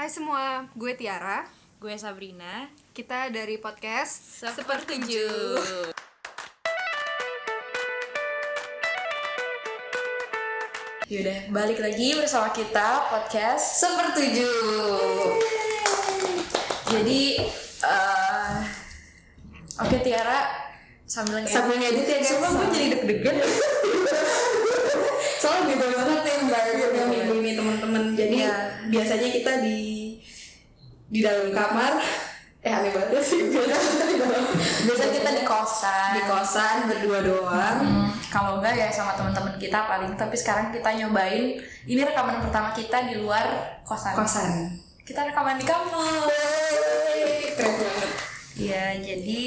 Hai semua, gue Tiara. Gue Sabrina. Kita dari podcast Sepertujuh. Yaudah, balik lagi bersama kita podcast Sepertujuh. Jadi, eh, oke Tiara, sambil ngedit. sambil ngedit ya guys Sumpah gue jadi deg-degan. soalnya beda banget Iya. biasanya kita di di dalam kamar. Eh aneh banget sih. Biasanya di dalam Biasanya kita di kosan. di kosan berdua doang. Hmm, kalau enggak ya sama teman-teman kita paling. Tapi sekarang kita nyobain. Ini rekaman pertama kita di luar kosan. Kosan. Kita rekaman di kamar. Keren banget. Ya jadi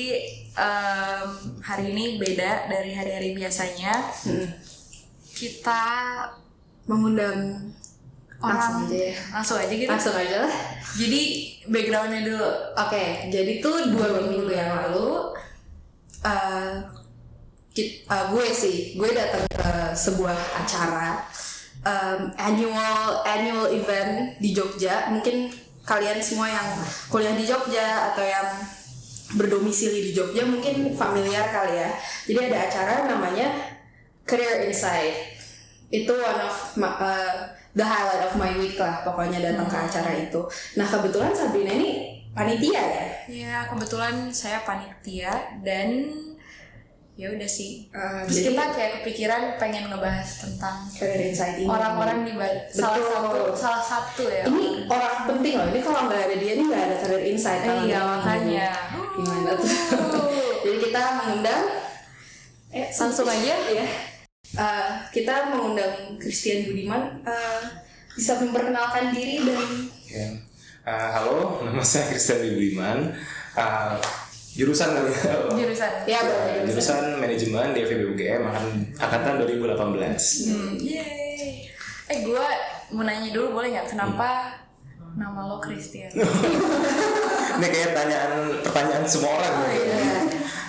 em, hari ini beda dari hari-hari biasanya. Hmm. kita mengundang orang langsung aja ya langsung aja gitu langsung aja lah jadi backgroundnya dulu Oke, jadi tuh dua minggu yang lalu, uh, uh, gue sih, gue datang ke sebuah acara um, annual annual event di Jogja. Mungkin kalian semua yang kuliah di Jogja atau yang berdomisili di Jogja mungkin familiar kali ya. Jadi ada acara namanya Career Insight. Itu one of uh, the highlight of my week lah pokoknya datang ke acara itu. Nah kebetulan Sabrina ini panitia ya. ya kebetulan saya panitia dan ya udah sih Uh, terus jadi kita kayak kepikiran pengen ngebahas tentang Career Insight ini orang-orang di balik salah satu salah satu ya ini orang penting loh. Ini kalau nggak ada dia ini nggak ada Career Insight. kalau iya makanya Gimana tuh? Jadi kita mengundang eh langsung aja ya. Uh, kita mengundang Christian Budiman uh, bisa memperkenalkan diri dan Ya. Uh, halo, nama saya Christian Budiman. Uh, jurusan kali ya? jurusan ya boleh Uh, jurusan manajemen di FEB UGM akan angkatan 2018. Hmm, yeay. Eh gue mau nanya dulu boleh nggak kenapa nama lo Christian? Ini kayak tanyaan pertanyaan semua orang gitu.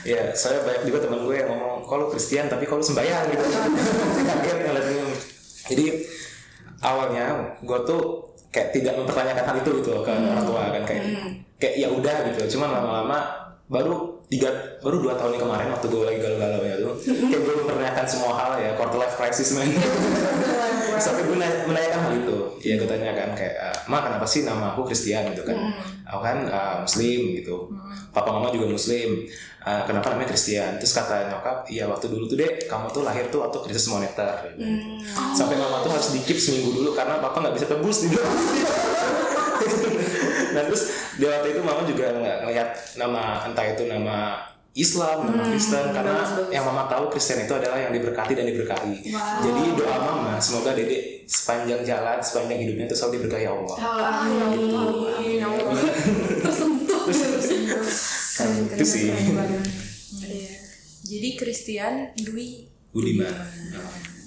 Ya, saya banyak juga teman gue yang ngomong, kalau Kristen tapi kalau sembahyang gitu. Kaget ngeliatnya. Jadi awalnya gue tuh kayak tidak mempertanyakan hal itu gitu loh ke orang tua kan kayak kayak ya udah gitu. Cuman lama-lama baru tiga baru dua tahun ini kemarin waktu gue lagi galau-galau ya tuh kayak gue mempertanyakan semua hal ya quarter life crisis man sampai gue nanya- menanyakan hal itu. Ya gue tanyakan kayak "Eh, ma kenapa sih nama aku Christian? Gitu kan. Aku kan uh, muslim gitu. Papa mama juga muslim. Uh, kenapa namanya Christian? Terus kata nyokap iya waktu dulu tuh dek kamu tuh lahir tuh waktu krisis moneter. Sampai mama tuh harus dikip seminggu dulu karena papa nggak bisa tebus di nah terus di waktu itu mama juga nggak ngeliat nama entah itu nama Islam, nama Kristen karena yang mama tahu Kristen itu adalah yang diberkati dan diberkahi. Jadi doa mama semoga dedek sepanjang jalan, sepanjang hidupnya itu selalu diberkahi Allah. amin tersentuh itu sih Iya. Jadi Christian Dwi. Budiman.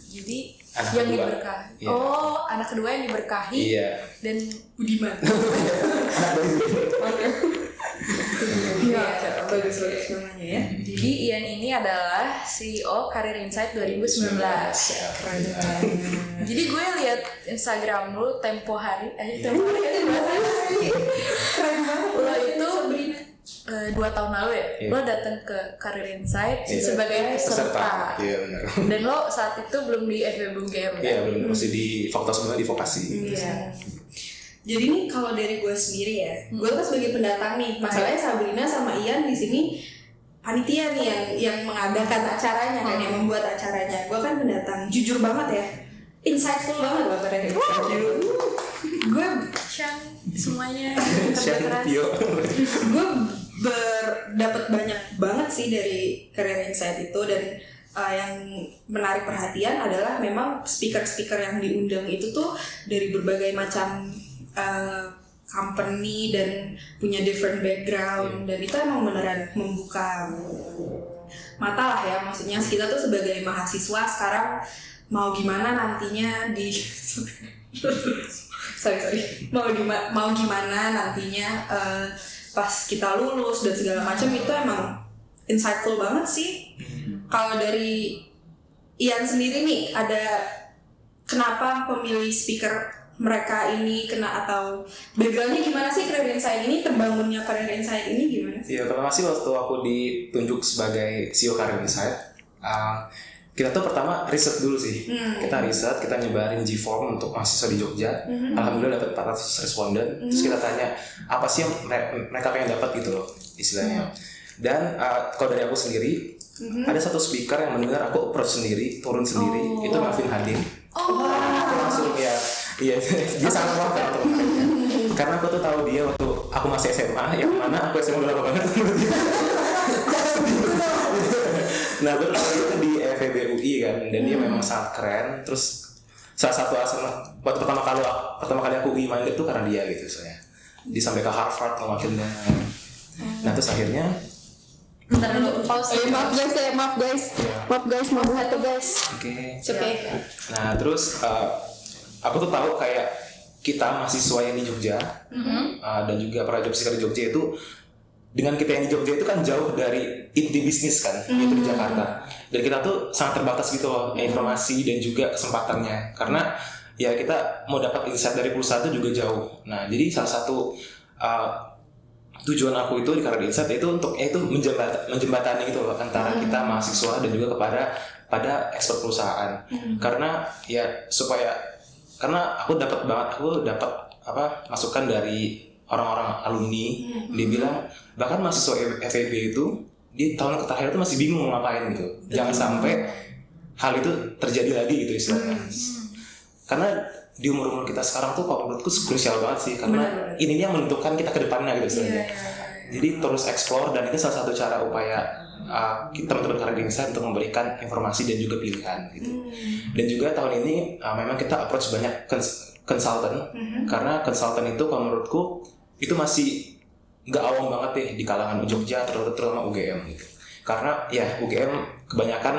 Jadi Anak yang kedua. diberkahi. Iya. Oh anak kedua yang diberkahi Iya. dan Budiman Iya, bagus bagus namanya ya. jadi Ian ini adalah CEO Career Insight 2019. Keren banget. Jadi gue lihat Instagram lu tempo hari, eh tempo hari Keren banget. lo itu eh, dua tahun lalu ya, Iya. lo datang ke Career Insight Iya. sebagai peserta. Iya benar. Dan lo saat itu belum di FB Game Iya kan? belum masih di fakultas sebelumnya di vokasi. Iya. Jadi nih kalau dari gue sendiri ya, gue kan sebagai pendatang nih. Masalahnya Sabrina sama Ian di sini panitia nih yang yang mengadakan acaranya kan, yang membuat acaranya. Gue kan pendatang, jujur banget ya, insightful banget loh pada ini. Gue Syang semuanya keras. Yo. gue berdapat banyak banget sih dari career insight itu dan uh, yang menarik perhatian adalah memang speaker-speaker yang diundang itu tuh dari berbagai macam uh, company dan punya different background dan itu emang beneran membuka mata lah ya. Maksudnya kita tuh sebagai mahasiswa sekarang mau gimana nantinya di sorry sorry. Mau di mau gimana nantinya eh, pas kita lulus dan segala macam itu emang insightful banget sih kalau dari Ian sendiri nih ada kenapa pemilih speaker mereka ini kena atau backgroundnya gimana sih Career Insight ini terbangunnya Career Insight ini gimana sih? Iya, pertama sih waktu aku ditunjuk sebagai CEO Career Insight, uh, kita tuh pertama riset dulu sih. Kita riset, kita nyebarin G-form untuk mahasiswa di Jogja. Alhamdulillah dapat 400 responden. Terus kita tanya apa sih yang mere- mereka pengen dapat gitu loh istilahnya. Dan uh, kalau dari aku sendiri, ada satu speaker yang mendengar aku approach sendiri, turun sendiri, itu Marvin Hadin. Oh, Aku langsung ya, iya dia sangat lama kan teman Karena aku tuh tahu dia waktu aku masih SMA, yang mana aku SMA udah lama banget dia. nah aku tahu dia tuh di FEB UI kan, dan dia memang sangat keren. Terus salah satu alasan waktu pertama kali pertama kali aku UI minded tuh karena dia gitu soalnya. Dia sampai ke Harvard mewakilnya. Nah terus akhirnya bentar dulu pause Eh, maaf guys, ya, maaf guys, Iya. maaf guys, maaf hati guys. oke. Oke. Nah terus uh, aku tuh tahu kayak kita mahasiswa yang di Jogja uh, dan juga para job seeker di Jogja itu dengan kita yang di Jogja itu kan jauh dari inti bisnis kan yaitu di Jakarta. Dan kita tuh sangat terbatas gitu loh informasi dan juga kesempatannya. Karena ya kita mau dapat insight dari perusahaan itu juga jauh. Nah jadi salah satu uh, tujuan aku itu di Career Insight itu untuk yaitu menjembat, menjembatani gitu loh antara kita mahasiswa dan juga kepada pada ekspert perusahaan. Karena ya supaya karena aku dapat banget aku dapat apa masukan dari orang-orang alumni dia bilang bahkan mahasiswa FEB itu di tahun terakhir itu masih bingung mau ngapain gitu. Jangan sampai hal itu terjadi lagi gitu istilahnya. Karena di umur umur kita sekarang tuh kalau menurutku krusial banget sih karena ini yang menentukan kita ke depannya gitu istilahnya. Jadi terus explore dan itu salah satu cara upaya uh, kita teman-teman karir insight untuk memberikan informasi dan juga pilihan gitu. Dan juga tahun ini uh, memang kita approach banyak cons- consultant. Karena consultant itu kalau menurutku itu masih nggak awam banget deh di kalangan Jogja terutama, terutama UGM gitu. Karena ya UGM kebanyakan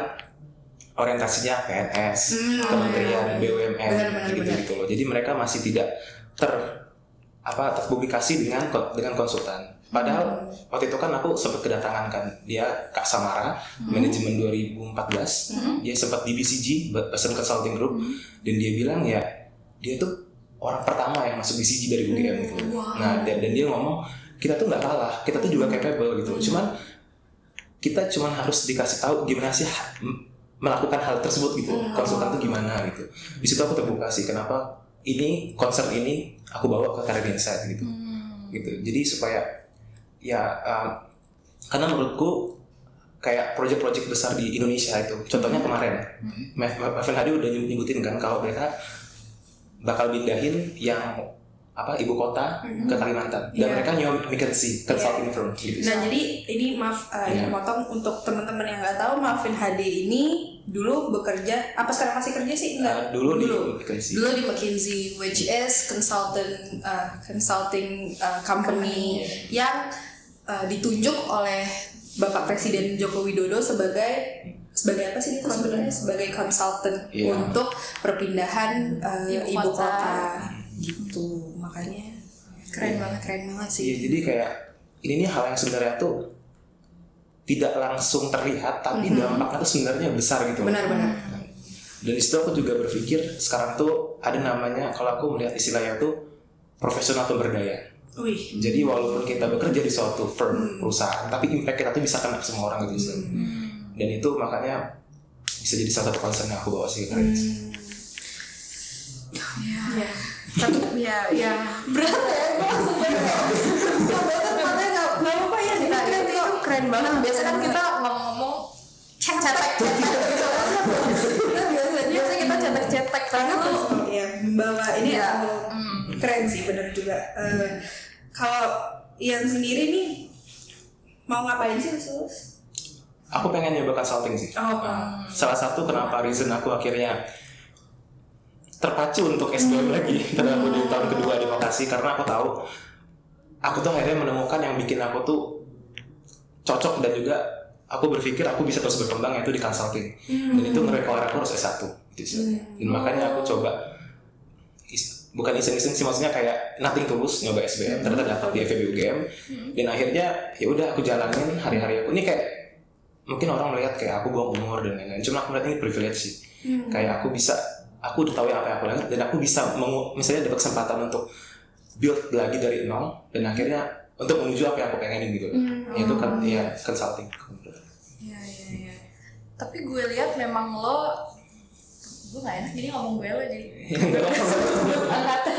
orientasinya PNS, Kementerian BUMN gitu gitu loh. Jadi mereka masih tidak ter apa terpublikasi dengan dengan konsultan. Padahal waktu itu kan aku sempat kedatangan kan dia Kak Samara manajemen 2014 dia sempat di BCG Boston Consulting Group. Dan dia bilang ya dia tuh orang pertama yang masuk BCG dari UGM gitu. Nah dan, dan dia ngomong kita tuh nggak kalah kita tuh juga capable gitu. Cuman kita cuman harus dikasih tahu gimana sih melakukan hal tersebut gitu. Konsultan tuh gimana gitu. Di situ aku terbuka sih kenapa ini concern ini aku bawa ke Career Insight gitu. Gitu. Jadi supaya ya um, karena menurutku kayak proyek-proyek besar di Indonesia itu contohnya kemarin Ma- Ma- Marvin Hadi udah nyebutin kan kalau mereka bakal pindahin yang apa ibu kota ke Kalimantan. Dan Iya. mereka nyewa McKinsey consulting firm. Gitu Nah jadi ini maaf uh, ini Iya. potong untuk teman-teman yang nggak tahu Marvin HD ini dulu bekerja apa sekarang masih kerja sih? Enggak Uh, dulu di McKinsey. dulu di McKinsey which is consultant uh, consulting uh, company yang uh, ditunjuk oleh Bapak Presiden Joko Widodo sebagai sebagai apa sih itu sebenarnya sebagai konsultan Iya. untuk perpindahan uh, Ibu ibu, kota. kota. gitu makanya keren banget keren banget sih Iya, jadi kayak ini nih hal yang sebenarnya tuh tidak langsung terlihat tapi dampaknya tuh sebenarnya besar gitu. benar-benar Dan di situ aku juga berpikir sekarang tuh ada namanya kalau aku melihat istilahnya tuh profesional pemberdaya. wih Jadi walaupun kita bekerja di suatu firm perusahaan, tapi impact kita tuh bisa kena ke semua orang gitu. istilahnya. Dan itu makanya bisa jadi salah satu concern yang aku bawa sih ke Career ya. Tapi ya ya. Berat ya nggak nggak apa ya. Ini keren itu keren banget. Biasa kan kita ngomong-ngomong cetek cetek gitu. Biasanya biasanya kita cetek-cetek karena terus ya membawa ini ya keren sih bener juga. Eh, kalau Ian sendiri nih mau ngapain sih lulus Aku pengen nyoba consulting sih. Oh. Nah, salah satu kenapa reason aku akhirnya terpacu untuk S2 lagi karena aku di tahun kedua di vokasi karena aku tahu aku tuh akhirnya menemukan yang bikin aku tuh cocok dan juga aku berpikir aku bisa terus berkembang yaitu di consulting. Dan itu ngerequire aku harus S1 gitu sih. dan makanya aku coba is- bukan iseng-iseng sih maksudnya kayak nothing tulus nyoba SBM ternyata dapat di FEB UGM dan akhirnya ya udah aku jalanin hari-hari aku. Ini kayak mungkin orang melihat kayak aku buang umur dan lain-lain. Cuma aku melihat ini privilege sih. Kayak aku bisa aku udah tahu yang apa yang aku lakukan dan aku bisa mengu- misalnya dapat kesempatan untuk build lagi dari nol dan akhirnya untuk menuju apa yang aku pengenin gitu. Yaitu kan ya consulting. Iya iya iya. Tapi gue lihat memang lo gue gak enak jadi ngomong gue lo jadi angkatan.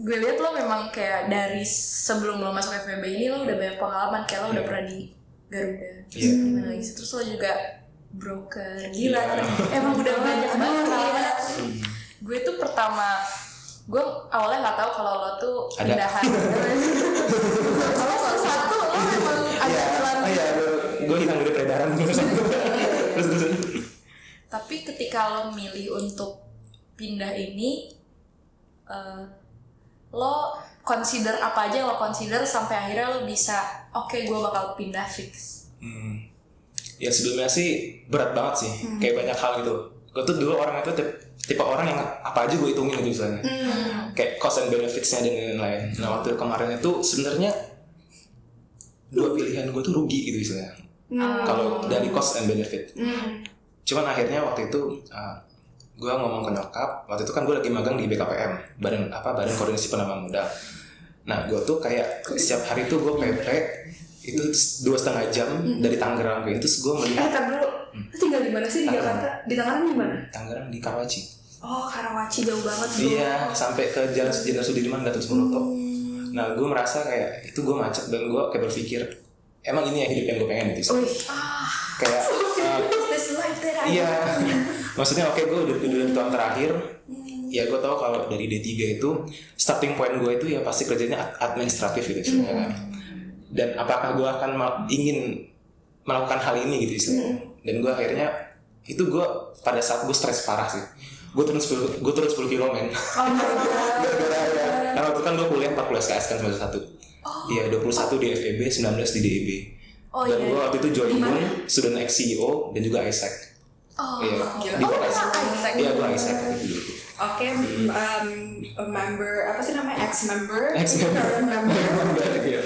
gue lihat lo memang kayak dari sebelum lo masuk FEB ini lo udah banyak pengalaman kayak lo udah pernah di Garuda Iya. gimana lagi sih? terus lo juga broker gila Iya. emang udah banyak banget Oh, iya. gue tuh pertama gue awalnya nggak tahu kalau lo tuh Ada. pindahan kalau salah satu lo memang agak hilang Oh iya, gue hilang dari peredaran terus terus terus. tapi ketika lo milih untuk pindah ini eh, lo consider apa aja yang lo consider sampai akhirnya lo bisa oke gue bakal pindah fix Hmm. Ya sebelumnya sih berat banget sih, kayak banyak hal gitu. Gue tuh dulu orang itu tipe, tipe orang yang apa aja gue hitungin gitu misalnya. Kayak cost and benefitsnya dan lain-lain. Nah waktu kemarin itu sebenarnya dua pilihan gue tuh rugi gitu misalnya. Kalau dari cost and benefit. Cuman akhirnya waktu itu uh, gue ngomong ke nyokap, waktu itu kan gue lagi magang di BKPM, badan apa badan koordinasi penanaman modal. Nah gue tuh kayak setiap hari tuh gue PP itu dua setengah jam dari Tangerang ke itu terus gue Eh, melihat tar dulu. Lu tinggal di mana sih di Tangerang. Jakarta? Di Tangerang di mana? Tangerang di Karawaci. Oh, Karawaci jauh banget bro. Iya, sampai ke Jalan Jenderal Sudirman Gatot Subroto. Nah, gue merasa kayak itu gue macet dan gue kayak berpikir emang ini ya hidup yang gue pengen gitu. Wih, Kayak uh, this life that I iya, maksudnya oke gue udah di tahun terakhir. Ya gue tau kalau dari D3 itu starting point gue itu ya pasti kerjanya ad- administratif gitu istilahnya kan. Dan apakah gue akan ingin melakukan hal ini gitu istilahnya. Dan gue akhirnya itu gue pada saat gue stres parah sih. Gue turun 10 gue turun 10 kilo men. Oh my god. Gara-gara ya. Karena waktu kan gue kuliah 40 SKS kan semester satu. Iya, 21 di FEB, 19 di DEB. Oh, dan iya, gue iya. waktu itu join pun student ex CEO dan juga ISEC. Oh Iya, gila. di Oh, Isaac? Iya, gue ISEC waktu itu dulu. Oke, um, a member apa sih namanya ex member, Ex-member. current member, Iya,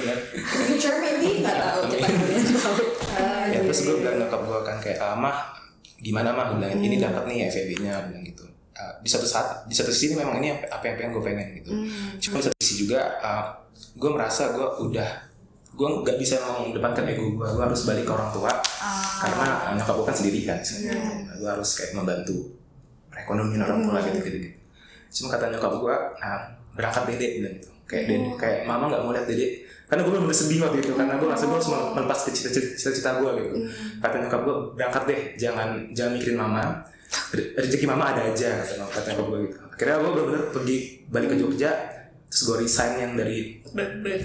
future maybe nggak tahu kita nggak tahu. Ah, Ya, iya, terus gue iya. bilang nyokap gue kan kayak, ah, mah gimana mah? Gue bilang, ini dapat nih FEB-nya, bilang gitu. Ah, di satu saat, di satu sisi memang ini apa yang pengen gue pengen gitu. Cuma di satu sisi juga, ah, gue merasa gue udah, gue nggak bisa mengedepankan ego gue, gue harus balik ke orang tua. Karena ah, nyokap gue kan sendiri kan, Nah, gue harus kayak membantu perekonomian orang tua gitu gitu. gitu. Cuma kata nyokap gue, nah, berangkat dede bilang gitu. Kayak dede, kayak mama nggak mau lihat dede. Karena gue belum sedih waktu itu, karena gue merasa gue harus melepas cita-cita gue gitu. Kata nyokap gue, berangkat deh, jangan jangan mikirin mama. Re- Rezeki mama ada aja, kata nyokap kata nyokap gue gitu. Akhirnya gue bener-bener pergi balik ke Jogja, terus gue resign yang dari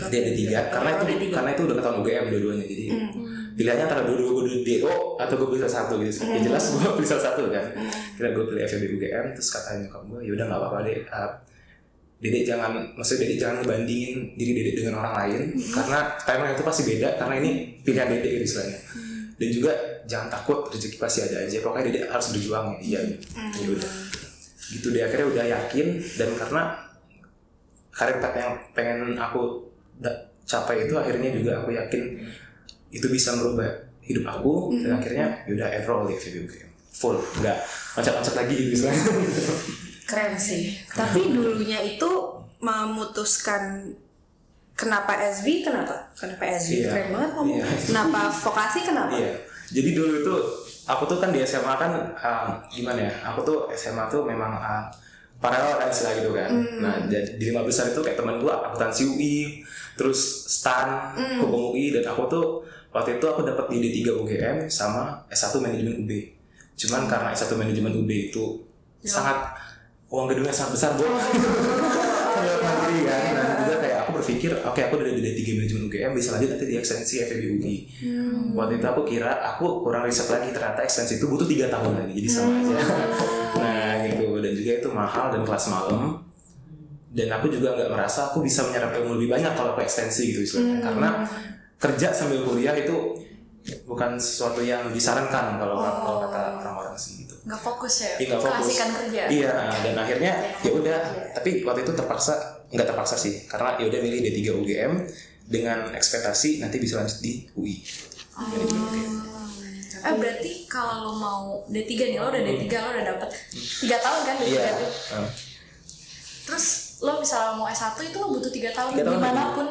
DD3 karena itu karena itu udah ketahuan UGM dua-duanya jadi pilihannya antara dua-dua gue DO atau gue pilih salah satu gitu. Ya jelas gue pilih salah satu kan. Kira gue pilih FEB UGM terus kata nyokap gue ya udah nggak apa-apa deh uh, Dedek jangan maksudnya Dedek jangan ngebandingin diri Dedek dengan orang lain karena timeline itu pasti beda karena ini pilihan Dedek gitu istilahnya. Dan juga jangan takut rezeki pasti ada aja pokoknya Dedek harus berjuang ya. Iya ya udah. Gitu deh akhirnya udah yakin dan karena path yang pengen aku capai itu akhirnya juga aku yakin itu bisa merubah hidup aku dan akhirnya yaudah enroll di UGM full nggak loncat-loncat lagi gitu istilahnya Keren sih. Tapi dulunya itu memutuskan kenapa SV kenapa? Kenapa SV? Iya. Keren banget kamu. Iya. Kenapa vokasi kenapa? Iya. Jadi dulu itu aku tuh kan di SMA kan um, gimana ya? Aku tuh SMA tuh memang um, paralel kan istilah gitu kan. Nah, jadi di lima besar itu kayak temen gua akuntansi UI, terus STAN, hukum UI dan aku tuh waktu itu aku dapat di D3 UGM sama S1 manajemen UB. Cuman karena S1 manajemen UB itu sangat uang gedungnya sangat besar, Bu. Iya, kan. Juga kayak aku berpikir, oke aku udah di D3 manajemen UGM bisa lanjut nanti di ekstensi FEB UI. Waktu itu aku kira aku kurang riset lagi ternyata ekstensi itu butuh tiga tahun lagi jadi sama aja. nah gitu. Dan juga itu mahal dan kelas malam. Dan aku juga nggak merasa aku bisa menyerap ilmu lebih banyak kalau aku ekstensi gitu istilahnya. Karena kerja sambil kuliah itu bukan sesuatu yang disarankan kalau kalau kata orang-orang sih gitu. nggak fokus ya? Iya fokus. keasikan kerja. Iya dan akhirnya ya udah. Tapi waktu itu terpaksa nggak terpaksa sih karena ya udah milih D3 UGM dengan ekspektasi nanti bisa lanjut di UI. Manajemen UGM. Eh berarti kalau lo mau D3 nih, lo udah D3, lo udah dapet 3 tahun kan D3 Iya. tuh. Ah. Terus lo misalnya mau S1 itu lo butuh 3 tahun Tiga tahun di mana pun.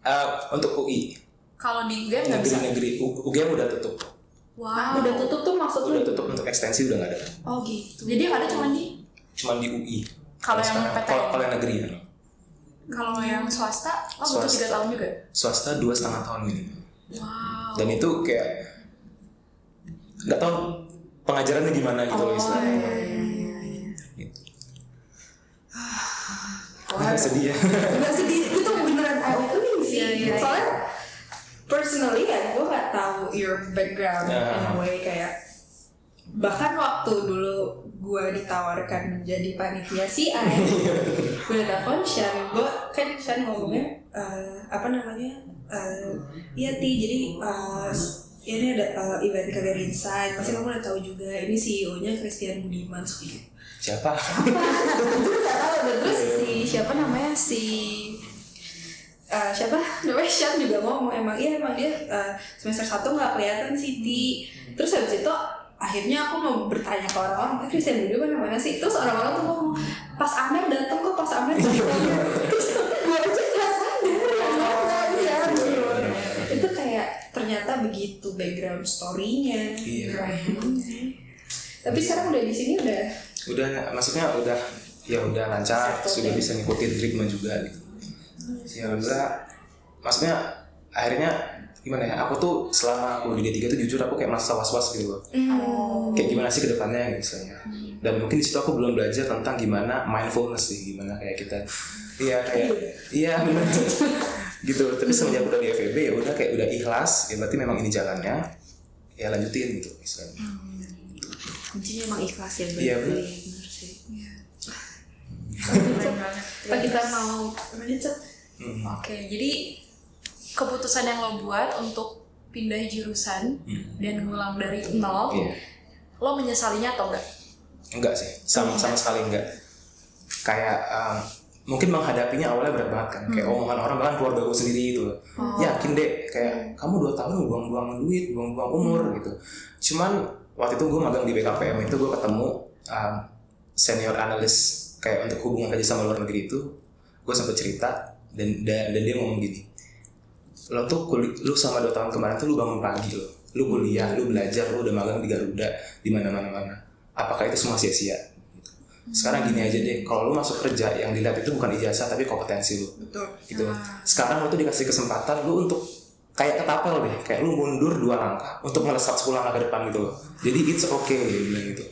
Ah, untuk UI Kalau di UGM nggak bisa. U- UGM udah tutup. Wow. Udah tutup tuh maksud lu? Udah tutup untuk ekstensi udah nggak ada. Oh gitu. Jadi yang ada cuma di Cuman di UI. Kalau yang PTN? kalau kalau yang negeri ya. Kalau yang swasta lo butuh. 3 tahun juga. Swasta dua setengah tahun minimal. Wow. Dan itu kayak nggak tahu pengajarannya gimana gitu loh istilahnya. Gitu. Wah, sedih ya. Enggak sedih, itu beneran eye opening sih. Iya, iya, Soalnya personally ya gue gak tahu your background Ya. in a way kayak bahkan waktu dulu gue ditawarkan menjadi panitia CI gue telepon Shan. Gue kan Shan ngomongnya eh, apa namanya? Eh, iya ti. Jadi eh, ini ada eh, event career insight. Pasti kamu udah tahu juga ini CEO nya Christian Budiman Siapa? itu nggak tahu. Dan terus si siapa namanya? Si eh, siapa? Namanya Shan juga ngomong. Emang iya emang dia eh, semester satu nggak kelihatan Siti terus habis itu akhirnya aku mau bertanya ke orang-orang eh Christian Budi mana mana sih? Terus orang-orang tuh ngomong pas Amer datang kok pas Amer datang terus gue aja nggak sadar. Ya iya itu kayak ternyata begitu background story-nya. Iya. tapi sekarang udah di sini udah? Udah maksudnya udah ya udah lancar, sudah bisa ngikutin ritme juga. Gitu. Ya alhamdulillah maksudnya akhirnya gimana ya aku tuh selama aku di D3 tuh jujur aku kayak merasa was-was gitu loh. Oh. kayak gimana sih ke depannya gitu misalnya. Dan mungkin di situ aku belum belajar tentang gimana mindfulness sih gimana kayak kita iya kayak iya benar gitu. Tapi semenjak udah di FEB ya udah kayak udah ikhlas ya berarti memang ini jalannya ya lanjutin gitu misalnya. Kuncinya emang ikhlas ya Iya, bener. sih. Apa kita mau lanjut? Hmm. Oke, jadi keputusan yang lo buat untuk pindah jurusan Hmm. dan ngulang dari nol, Iya. lo menyesalinya atau enggak? enggak sih. Sama sama sekali enggak. Kayak um, mungkin menghadapinya awalnya berat banget kan. Kayak omongan orang bahkan keluarga gue sendiri itu loh. Yakin deh kayak kamu dua tahun buang-buang duit buang-buang umur gitu. Cuman waktu itu gue magang di BKPM itu gue ketemu um, senior analis kayak untuk hubungan kerja sama luar negeri itu. Gue sempet cerita dan dan, dan dia ngomong gini lo tuh kuliah lu sama dua tahun kemarin tuh lu bangun pagi lo lu kuliah lu belajar lu udah magang di Garuda di mana mana mana apakah itu semua sia-sia? Sekarang gini aja deh. Kalau lu masuk kerja yang dilihat itu bukan ijazah tapi kompetensi lu. Betul. Gitu. Sekarang lu tuh dikasih kesempatan lu untuk kayak ketapel deh. Kayak lu mundur dua langkah untuk melesat 10 langkah ke depan gitu loh. Jadi it's okay bilang gitu.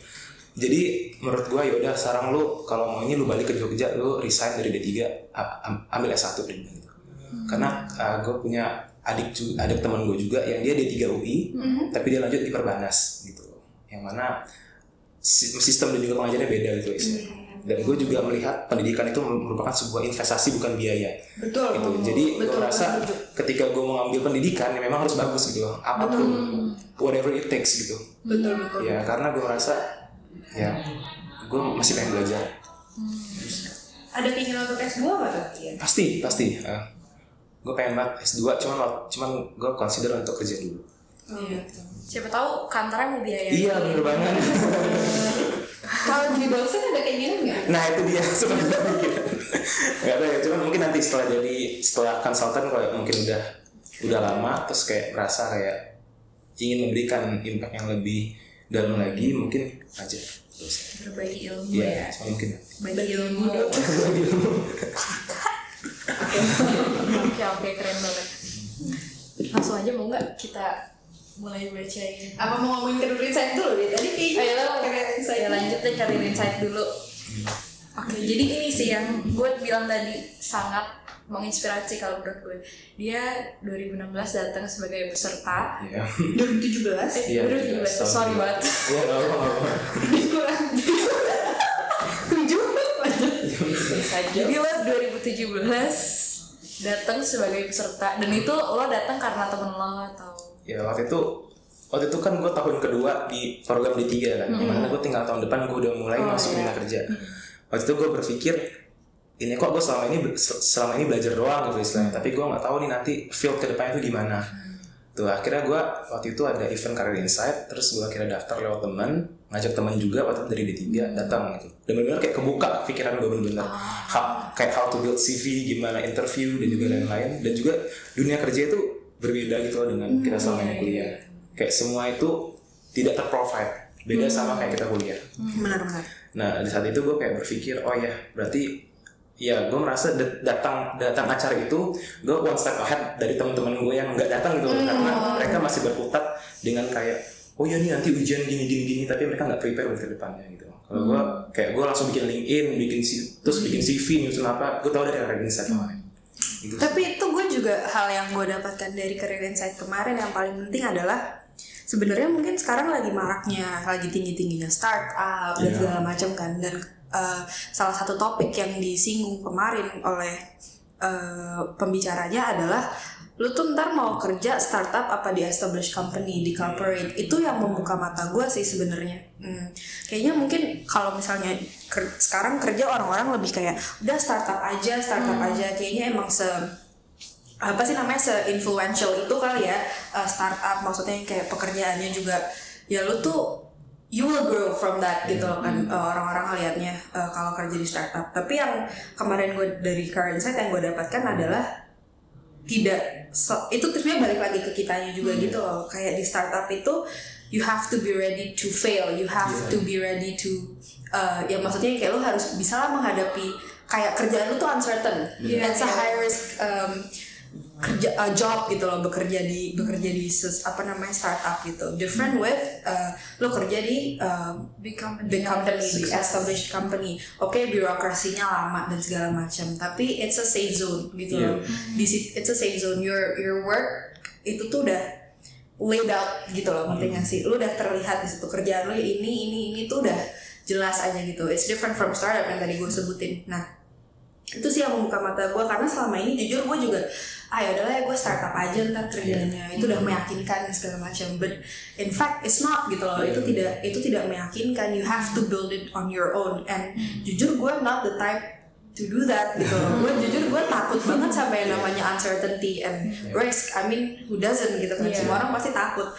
Jadi menurut gua yaudah sekarang lu kalau mau ini lu balik ke Jogja lu resign dari D3 a- am- ambil S1 dia bilang gitu karena uh, gue punya adik adik teman gue juga yang dia D3 UI tapi dia lanjut di Perbanas gitu. Yang mana si- sistem dan juga pengajarannya beda gitu istilahnya dan gue juga melihat pendidikan itu merupakan sebuah investasi bukan biaya. Betul. Gitu. Jadi gue betul setuju. ketika gue mau ngambil pendidikan ya memang harus bagus gitu. Apa pun whatever it takes gitu. Betul betul ya karena gue merasa ya gue masih pengen belajar. Ada keinginan untuk S2 nggak tuh pasti pasti gue pengen banget S2 cuman cuman gue consider untuk kerja dulu Iya. Siapa tahu kantornya mau biayain. iya bener banget kalau jadi dosen ada keinginan nggak nah itu dia sebenarnya nggak tahu ya cuman mungkin nanti setelah jadi setelah konsultan kalau mungkin udah udah lama terus kayak merasa kayak ingin memberikan impact yang lebih dalam lagi mungkin aja terus Berbagi ilmu ya ya. mungkin Bagi ilmu. Oke oke keren banget. Langsung aja mau nggak kita mulai bacain? apa mau ngomongin career insight dulu deh tadi kayaknya Ayo lah, career insight ya lanjut deh cari insight dulu. Oke, jadi ini sih yang gue bilang tadi sangat menginspirasi kalau menurut gue. Dia 2016 datang sebagai peserta. ya 2017 Eh, Iya, 2017, tahun sorry dulu. banget. ya nggak apa nggak apa kurang tujuh Jadi lo 2017 datang sebagai peserta dan itu lo datang karena temen lo atau? Ya waktu itu waktu itu kan gue tahun kedua di program D3 kan. Di mana gue tinggal tahun depan gue udah mulai masuk dunia kerja. Waktu itu gue berpikir ini kok gue selama ini selama ini belajar doang gitu istilahnya. Tapi gue nggak tahu nih nanti field ke depannya itu gimana tuh akhirnya gue waktu itu ada event Career Insight terus gue akhirnya daftar lewat teman ngajak teman juga waktu itu dari D3 datang gitu. Dan benar-benar kayak kebuka pikiran gue bener-bener how, kayak how to build CV gimana interview dan juga lain-lain. Dan juga dunia kerja itu berbeda gitu loh dengan kita selama ini kuliah. Kayak semua itu tidak terprovide. Beda sama kayak kita kuliah. Benar-benar Nah di saat itu gue kayak berpikir oh ya berarti ya gue merasa dat- datang datang acara itu gue one step ahead dari teman-teman gue yang nggak datang gitu loh. karena mereka masih berkutat dengan kayak oh ya nih nanti ujian gini gini gini tapi mereka nggak prepare buat ke depannya gitu. Kalau gue kayak gue langsung bikin LinkedIn, bikin C- terus bikin CV nyusun apa, gue tahu dari Career Insight kemarin. Gitu. Tapi itu gue juga hal yang gue dapatkan dari Career Insight kemarin yang paling penting adalah sebenarnya mungkin sekarang lagi maraknya, lagi tinggi tingginya startup dan Iya. segala macam kan. Dan uh, salah satu topik yang disinggung kemarin oleh uh, pembicaranya adalah lu tuh ntar mau kerja startup apa di established company di corporate? Itu yang membuka mata gue sih sebenarnya. Hmm, kayaknya mungkin kalau misalnya ker- sekarang kerja orang-orang lebih kayak udah startup aja startup aja. Kayaknya emang se apa sih namanya se influential itu kali ya uh, startup. Maksudnya kayak pekerjaannya juga ya lu tuh you will grow from that gitu loh kan. Uh, orang-orang ngelihatnya uh, kalau kerja di startup. Tapi yang kemarin gue dari current insight yang gue dapatkan adalah tidak so- itu terusnya balik lagi ke kitanya juga gitu loh. Kayak di startup itu you have to be ready to fail. You have to be ready to uh, ya maksudnya kayak lu harus bisa lah menghadapi kayak kerjaan lu tuh uncertain. Iya, it's a iya. high risk um, kerja uh, job gitu loh bekerja di bekerja di ses- apa namanya startup gitu. Different with uh, lo kerja di uh, big company big company established company. Oke birokrasinya lama dan segala macam tapi it's a safe zone gitu loh. Di it's a safe zone. Your your work itu tuh udah laid out gitu loh ngerti nggak sih? Lu udah terlihat di situ kerjaan lu ini ini ini tuh udah jelas aja gitu. It's different from startup yang tadi gue sebutin. Nah itu sih yang membuka mata gue karena selama ini jujur gue juga ah ya udahlah ya gue startup aja ntar kerjanya itu udah meyakinkan segala macam but in fact it's not gitu loh. Itu tidak itu tidak meyakinkan. You have to build it on your own. And jujur gue not the type to do that gitu loh. Gue jujur gue takut banget sama yang namanya uncertainty and risk. I mean who doesn't gitu kan? Yeah. semua orang pasti takut.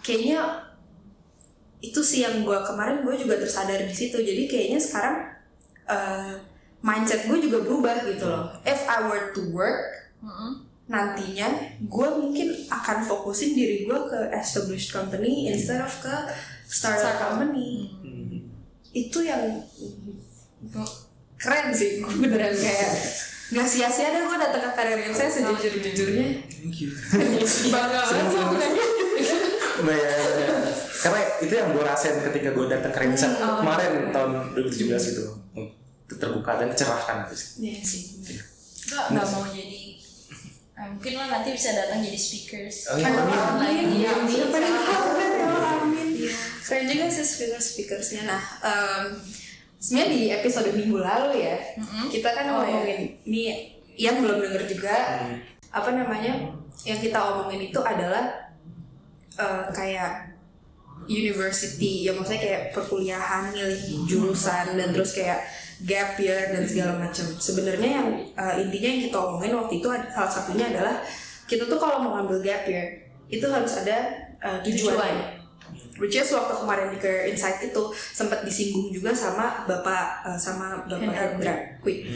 Kayaknya itu sih yang gue kemarin gue juga tersadar di situ. Jadi kayaknya sekarang uh, mindset gue juga berubah gitu loh if I were to work nantinya gue mungkin akan fokusin diri gue ke established company instead of ke startup company itu yang keren sih gue beneran kayak nggak sia-sia deh gue datang ke karir saya sejujur jujurnya Thank you. bangga banget sama. Nah, ya, ya. Karena itu yang gue rasain ketika gue datang ke Rinsa kemarin tahun 2017 gitu. Terbuka dan cerahkan gitu sih. Iya sih Gak, nggak mau jadi Nah, mungkin lo nanti bisa datang jadi speakers. Oh, iya, amin. Online, iya. Siapa yang tahu kan ya Allah, amin. Keren juga sih speaker speakersnya. Nah, em, sebenarnya di episode minggu lalu ya, kita kan Oh, ngomongin ini yang belum denger juga. Apa namanya? Yang kita omongin itu adalah eh, kayak university ya maksudnya kayak perkuliahan milih jurusan dan terus kayak gap year dan segala macam. Sebenarnya yang eh, intinya yang kita omongin waktu itu salah satunya adalah kita tuh kalau mau ngambil gap year itu harus ada eh, tujuan. Which is waktu kemarin di Career Insight itu sempat disinggung juga sama bapak eh, sama bapak Hendra Quick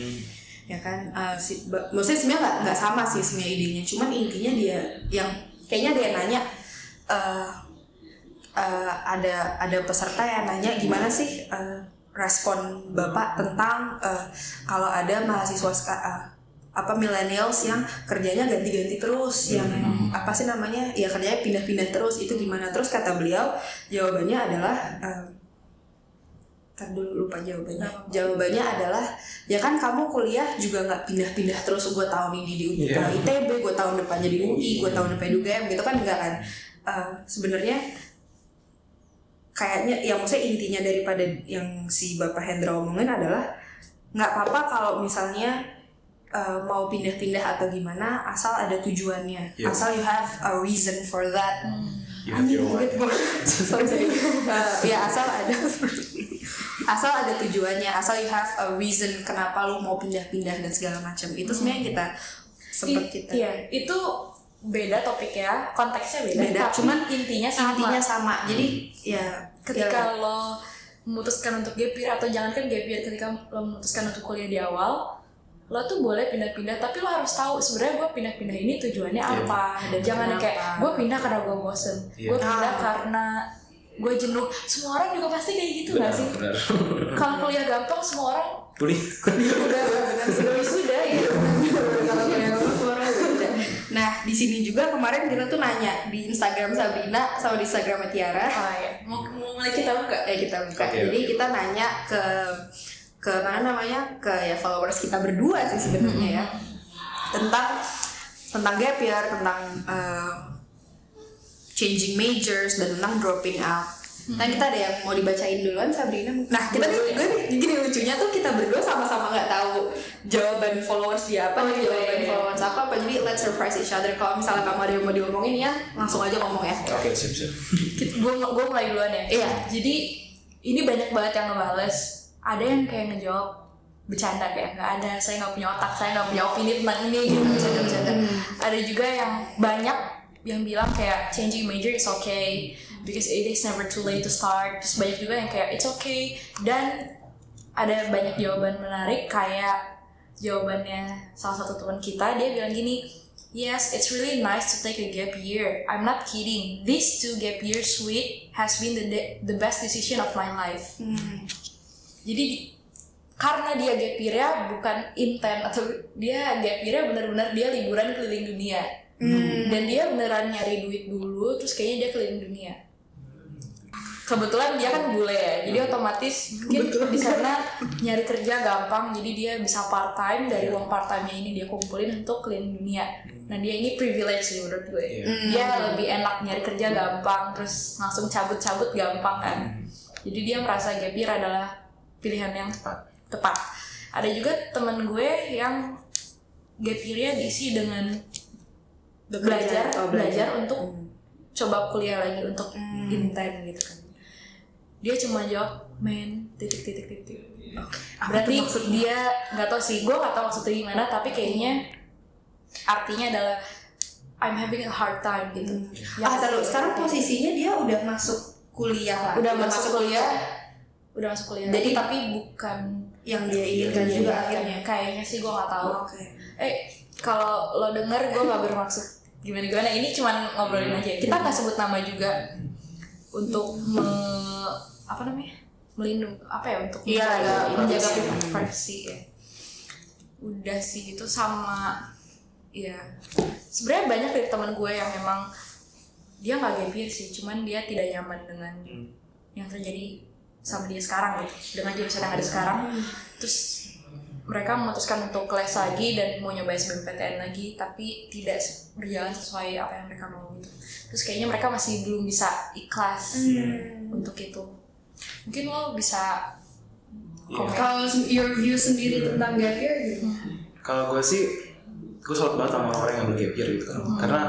ya kan? Eh, si, maksudnya sebenarnya nggak nggak sama sih sebenarnya idenya. Cuman intinya dia yang kayaknya dia nanya eh, eh, ada ada peserta yang nanya gimana sih eh, respon bapak tentang eh, kalau ada mahasiswa ska- eh, apa millennials yang kerjanya ganti-ganti terus yang apa sih namanya ya kerjanya pindah-pindah terus itu gimana terus kata beliau jawabannya adalah Ntar dulu lupa jawabannya. Jawabannya adalah ya kan kamu kuliah juga nggak pindah-pindah terus gue tahun ini di UI, Iya. ITB, gue tahun depannya di UI, gue tahun depan di UGM gitu kan enggak kan? Eh, Sebenarnya kayaknya ya maksudnya intinya daripada yang si Bapak Hendra omongin adalah nggak apa-apa kalau misalnya eh, mau pindah-pindah atau gimana asal ada tujuannya. Iya. asal you have a reason for that. You have your sorry sorry. Eh, ya asal ada. Asal ada tujuannya. Asal you have a reason kenapa lu mau pindah-pindah dan segala macam. Itu sebenarnya kita sempat kita. Iya, itu beda topiknya konteksnya beda, Beda, tapi cuman intinya sama. intinya sama. Jadi ya ketika ya, lo memutuskan untuk gap year atau jangankan gap year ketika lo memutuskan untuk kuliah di awal lo tuh boleh pindah-pindah tapi lo harus tahu sebenarnya gue pindah-pindah ini tujuannya Iya. apa. Dan jangan yang kayak gue pindah karena gue bosen. Iya. gue pindah Ah. karena gue jenuh. Semua orang juga pasti kayak gitu benar gak sih kalau kuliah gampang semua orang kuliah. Udah sudah wisuda ya kalau beda. Nah di sini juga kemarin kita tuh nanya di Instagram Sabrina sama di Instagram Tiara. oh, ya. mau, mau mulai kita buka Eh kita buka. Oke, Jadi oke. kita nanya ke ke mana namanya ke ya followers kita berdua sih sebenarnya ya tentang tentang gap year tentang eh, changing majors dan tentang dropping out. Nah kita ada yang mau dibacain duluan Sabrina. Nah kita nih gue nih gini lucunya tuh kita berdua sama-sama nggak tahu jawaban followers dia apa, Oh, iya, jawaban iya. followers apa apa. Jadi let's surprise each other. Kalau misalnya kamu ada yang mau diomongin ya langsung aja ngomong ya. oke siap siap gue gue mulai duluan ya Iya. jadi ini banyak banget yang ngebales ada yang kayak ngejawab bercanda kayak nggak ada saya nggak punya otak saya nggak punya opini tentang ini gitu bercanda bercanda ada juga yang banyak yang bilang kayak changing major is okay because it is never too late to start. Terus banyak juga yang kayak it's okay. Dan ada banyak jawaban menarik kayak jawabannya salah satu teman kita dia bilang gini yes it's really nice to take a gap year. I'm not kidding. These two gap years sweet has been the de- the best decision of my life. Hmm. jadi di- karena dia gap year-nya bukan intent atau dia gap year-nya benar-benar dia liburan keliling dunia. Dan dia beneran nyari duit dulu terus kayaknya dia keliling dunia kebetulan dia kan bule ya jadi otomatis mungkin di sana nyari kerja gampang jadi dia bisa part time dari uang part time nya ini dia kumpulin untuk keliling dunia. Nah dia ini privilege sih menurut gue. Iya. dia lebih enak nyari kerja gampang terus langsung cabut-cabut gampang kan. Jadi dia merasa gap year adalah pilihan yang Tepat. tepat. Ada juga temen gue yang gap year-nya diisi dengan belajar Oh, belajar. untuk coba kuliah lagi untuk Hmm. intent gitu kan dia cuma jawab main titik titik titik. Apa berarti tuh maksudnya? dia nggak tahu sih. Gue nggak tahu maksudnya gimana tapi kayaknya artinya adalah I'm having a hard time gitu. Yang- ah, taruh. Sekarang posisinya dia udah masuk kuliah lah. udah masuk kuliah. udah masuk kuliah Jadi- tapi bukan yang dia inginkan Iya, juga iya, akhirnya. kayaknya sih gue nggak tahu. Oke. eh kalau lo denger gue nggak bermaksud gimana gimana ini cuman ngobrolin aja kita nggak sebut nama juga untuk me- apa namanya? Melindungi apa ya untuk Iya, menjaga, iya, menjaga privacy ya. Udah sih itu sama ya sebenarnya banyak dari teman gue yang memang dia nggak year sih cuman dia tidak nyaman dengan yang terjadi sama dia sekarang gitu. Dengan jurusan yang ada sekarang. Terus mereka memutuskan untuk les lagi dan mau nyoba SBMPTN lagi tapi tidak berjalan sesuai apa yang mereka mau gitu terus kayaknya mereka masih belum bisa ikhlas untuk itu mungkin lo bisa Iya. komen Kalau your view sendiri tentang gap year gitu. Kalau gue sih, gue salut banget sama orang yang bergap year gitu kan. Karena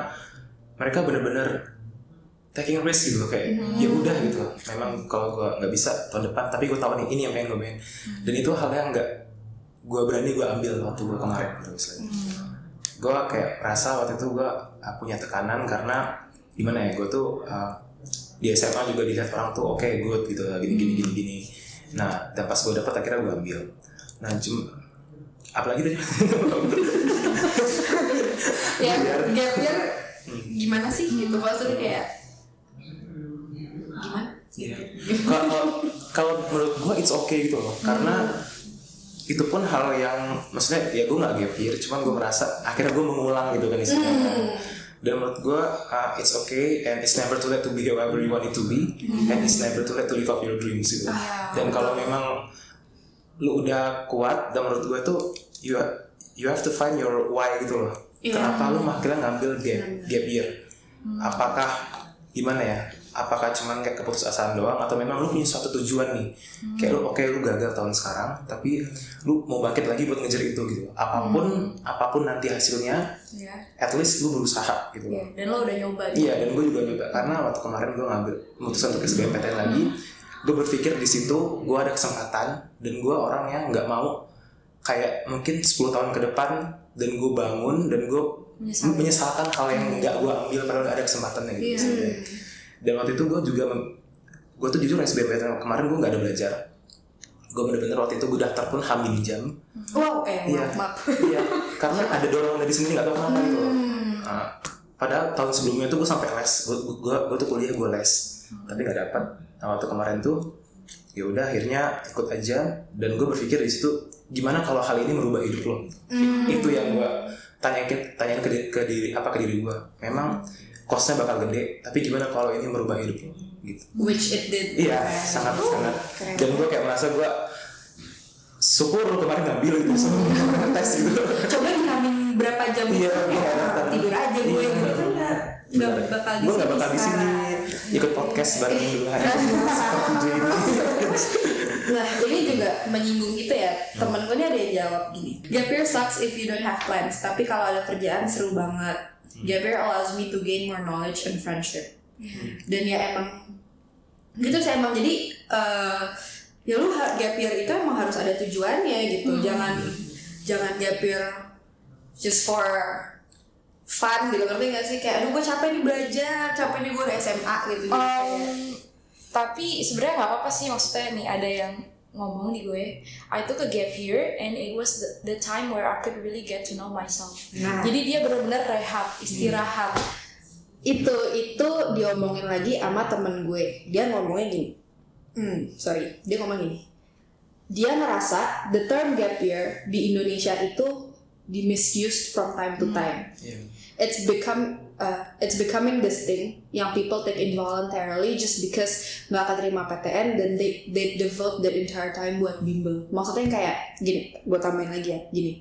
mereka bener-bener taking risk gitu kayak ya udah gitu. Memang kalau gue nggak bisa tahun depan, tapi gue tahu nih ini yang pengen gue pengen. Dan itu hal yang nggak gue berani gue ambil waktu gue kemarin gitu misalnya. Gue kayak rasa waktu itu gue punya tekanan karena gimana ya gue tuh uh, di SMA juga dilihat orang tuh oke good gitu gini gini gini gini. Nah dan pas gue dapet akhirnya gue ambil. Nah cuma apalagi tadi Ya gap year gimana sih gitu maksudnya kayak gimana? Iya. Kalau kalau menurut gua it's okay gitu loh, karena itu pun hal yang maksudnya ya gue nggak gap year, cuman gue merasa akhirnya gue mengulang gitu kan istilahnya. kan. Dan menurut gue uh, it's okay and it's never too late to be whoever you want it to be and it's never too late to live up your dreams gitu. Dan kalau memang lu udah kuat dan menurut gue tuh you you have to find your why gitu loh. Kenapa lu akhirnya ngambil gap gap year? Apakah gimana ya? Apakah cuman kayak keputusasaan doang atau memang lu punya suatu tujuan nih? Kayak lu oke lu gagal tahun sekarang, tapi lu mau bangkit lagi buat ngejar itu gitu. Apa pun apa pun nanti hasilnya, ya at least lu berusaha gitu. Iya, dan lo udah nyoba gitu. Iya dan gue juga nyoba karena waktu kemarin gue ngambil memutuskan untuk SBMPTN lagi, gue berpikir di situ gue ada kesempatan dan gue orang yang nggak mau kayak mungkin 10 tahun ke depan dan gue bangun dan gue Menyesal. menyesalkan hal yang nggak gue ambil padahal ada kesempatannya gitu sebenarnya. Dan waktu itu gue juga gue tuh jujur SBM kemarin gue nggak ada belajar. Gue bener-bener waktu itu gue daftar pun hamil jam. Wow, eh Iya. maaf, iya karena ada dorongan dari sendiri nggak tahu kenapa gitu Nah, padahal tahun sebelumnya tuh gue sampai les. Gue gue gue tuh kuliah gue les. Tapi nggak dapat nah waktu kemarin tuh ya udah akhirnya ikut aja. Dan gue berpikir di situ gimana kalau hal ini merubah hidup lo? Itu yang gue tanyain tanyain ke, ke diri apa ke diri gue memang costnya bakal gede tapi gimana kalau ini merubah hidup lo? Gitu. Which it did. Iya, sangat sangat. Dan gue kayak merasa gue syukur lu kemarin ngambil itu semua tes gitu. Coba dihamin berapa jam Iya, itu, ya, tidur aja gue Iya. gitu kan. Nggak nggak bakal di Gue gak bakal di sini ikut podcast bareng dulu seperti ini. Nah ini juga menyinggung gitu ya. Temen gue ini ada yang jawab gini Gap year sucks if you don't have plans Tapi kalau ada kerjaan seru banget Gap year allows me to gain more knowledge and friendship. Dan ya emang Gitu sih emang. Jadi eh, Ya lu gap year itu emang harus ada tujuannya gitu. Jangan Jangan gap year Just for Fun gitu. Ngerti gak sih? Kayak aduh gue capek nih belajar Capek nih gue udah SMA gitu. Um, tapi sebenarnya nggak apa-apa sih. Maksudnya nih ada yang ngomong di gue. I took a gap year and it was the, the time where I could really get to know myself. Nah. jadi dia benar-benar rehat istirahat. Itu itu diomongin lagi sama temen gue. Dia ngomongnya gini. Hmm sorry. Dia ngomong gini. Dia ngerasa the term gap year di Indonesia itu di misused from time to time. Iya. it's become uh, it's becoming this thing yang people take involuntarily just because nggak keterima PTN dan they they devote their entire time buat bimbel. Maksudnya kayak gini gue tambahin lagi ya gini.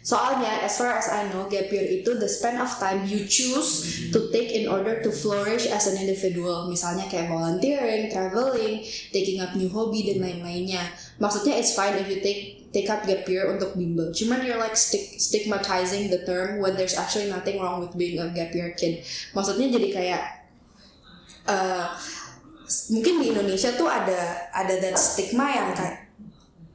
Soalnya as far as I know gap year itu the span of time you choose to take in order to flourish as an individual. Misalnya kayak volunteering traveling taking up new hobby dan lain-lainnya. Maksudnya it's fine if you take take up gap year untuk bimbel. Cuman you're like stick, stigmatizing the term when there's actually nothing wrong with being a gap year kid. Maksudnya jadi kayak s- mungkin di Indonesia tuh ada ada that stigma yang kayak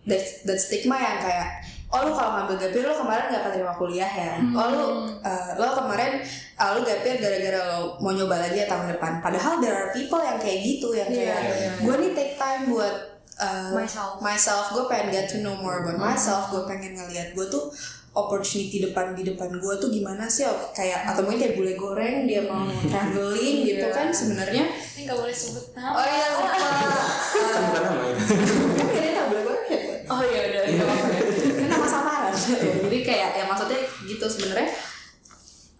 that, that stigma yang kayak oh lu kalau ngambil gap year lu kemarin gak keterima kuliah ya oh lu eh, lo kemarin ah, lu gap year gara-gara lo mau nyoba lagi ya tahun depan padahal there are people yang kayak gitu yang kayak Iya, iya, gue nih take time buat uh, Myself. myself. Gue pengen get to know more about myself. Gue pengen ngeliat gue tuh opportunity depan di depan gue tuh gimana sih? Oh, kayak atau mungkin kayak bule goreng dia mau traveling gitu kan sebenarnya. Ini nggak boleh sebut nama. Oh iya lupa. Kan bukan nama ini. kan kayaknya nggak bule goreng ya? Gue oh iya udah Iya, kan nama samaran jadi kayak ya maksudnya gitu sebenarnya.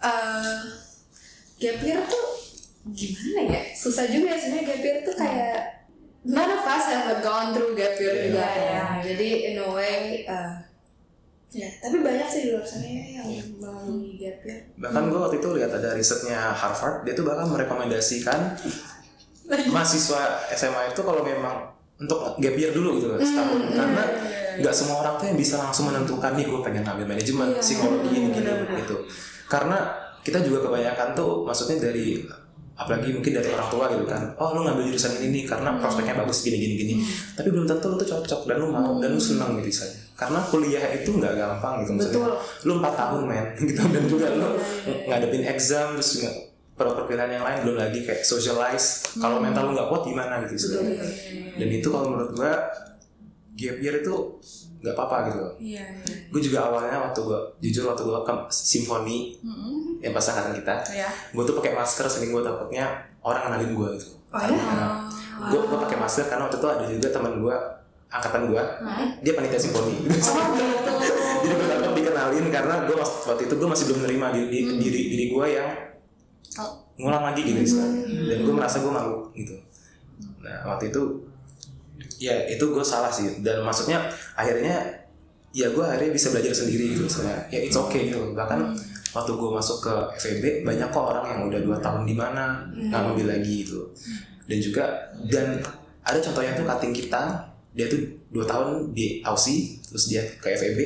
Eh gap year tuh gimana ya? Susah juga ya sebenarnya gap year tuh kayak none of us have gone through gap year Iya, juga iya. ya jadi in a way eh, ya. Tapi banyak sih di luar sana ya yang melalui gap year Bahkan gue waktu itu lihat ada risetnya Harvard, dia tuh bahkan merekomendasikan mahasiswa SMA itu kalau memang untuk gap year dulu gitu setahun. karena nggak semua orang tuh yang bisa langsung menentukan nih gue pengen ambil manajemen psikologi ini gini gitu. Karena kita juga kebanyakan tuh maksudnya dari apalagi mungkin dari orang tua gitu kan. Oh lu ngambil jurusan ini nih karena prospeknya bagus gini gini. Gini tapi belum tentu lu tuh cocok dan lu mau dan lu senang gitu misalnya. Karena kuliah itu nggak gampang gitu maksudnya. Lu empat tahun men gitu. Dan juga lu ngadepin exam terus juga per perkuliahan yang lain belum lagi kayak socialize. Kalau mental lu nggak kuat gimana gitu sebenarnya dan itu kalau menurut gua gap year itu nggak apa-apa gitu. Iya gue juga awalnya waktu gue jujur waktu gue ke simfoni yang pas angkatan kita ya gue tuh pakai masker saking gue takutnya orang kenalin gue gitu. Oh, ya? gue gue pakai masker karena waktu itu ada juga teman gue angkatan gue dia panitia simfoni. Jadi gue takut dikenalin karena gue waktu itu gue masih belum menerima diri diri, diri, diri gue yang ngulang lagi gitu istilahnya dan gue merasa gue malu gitu. Nah waktu itu ya itu gue salah sih. Dan maksudnya akhirnya ya gue akhirnya bisa belajar sendiri gitu misalnya ya it's okay gitu. Bahkan waktu gue masuk ke FEB banyak kok orang yang udah dua tahun di mana nggak ngambil lagi gitu. Dan juga dan ada contohnya tuh cutting kita dia tuh dua tahun di Aussie terus dia ke FEB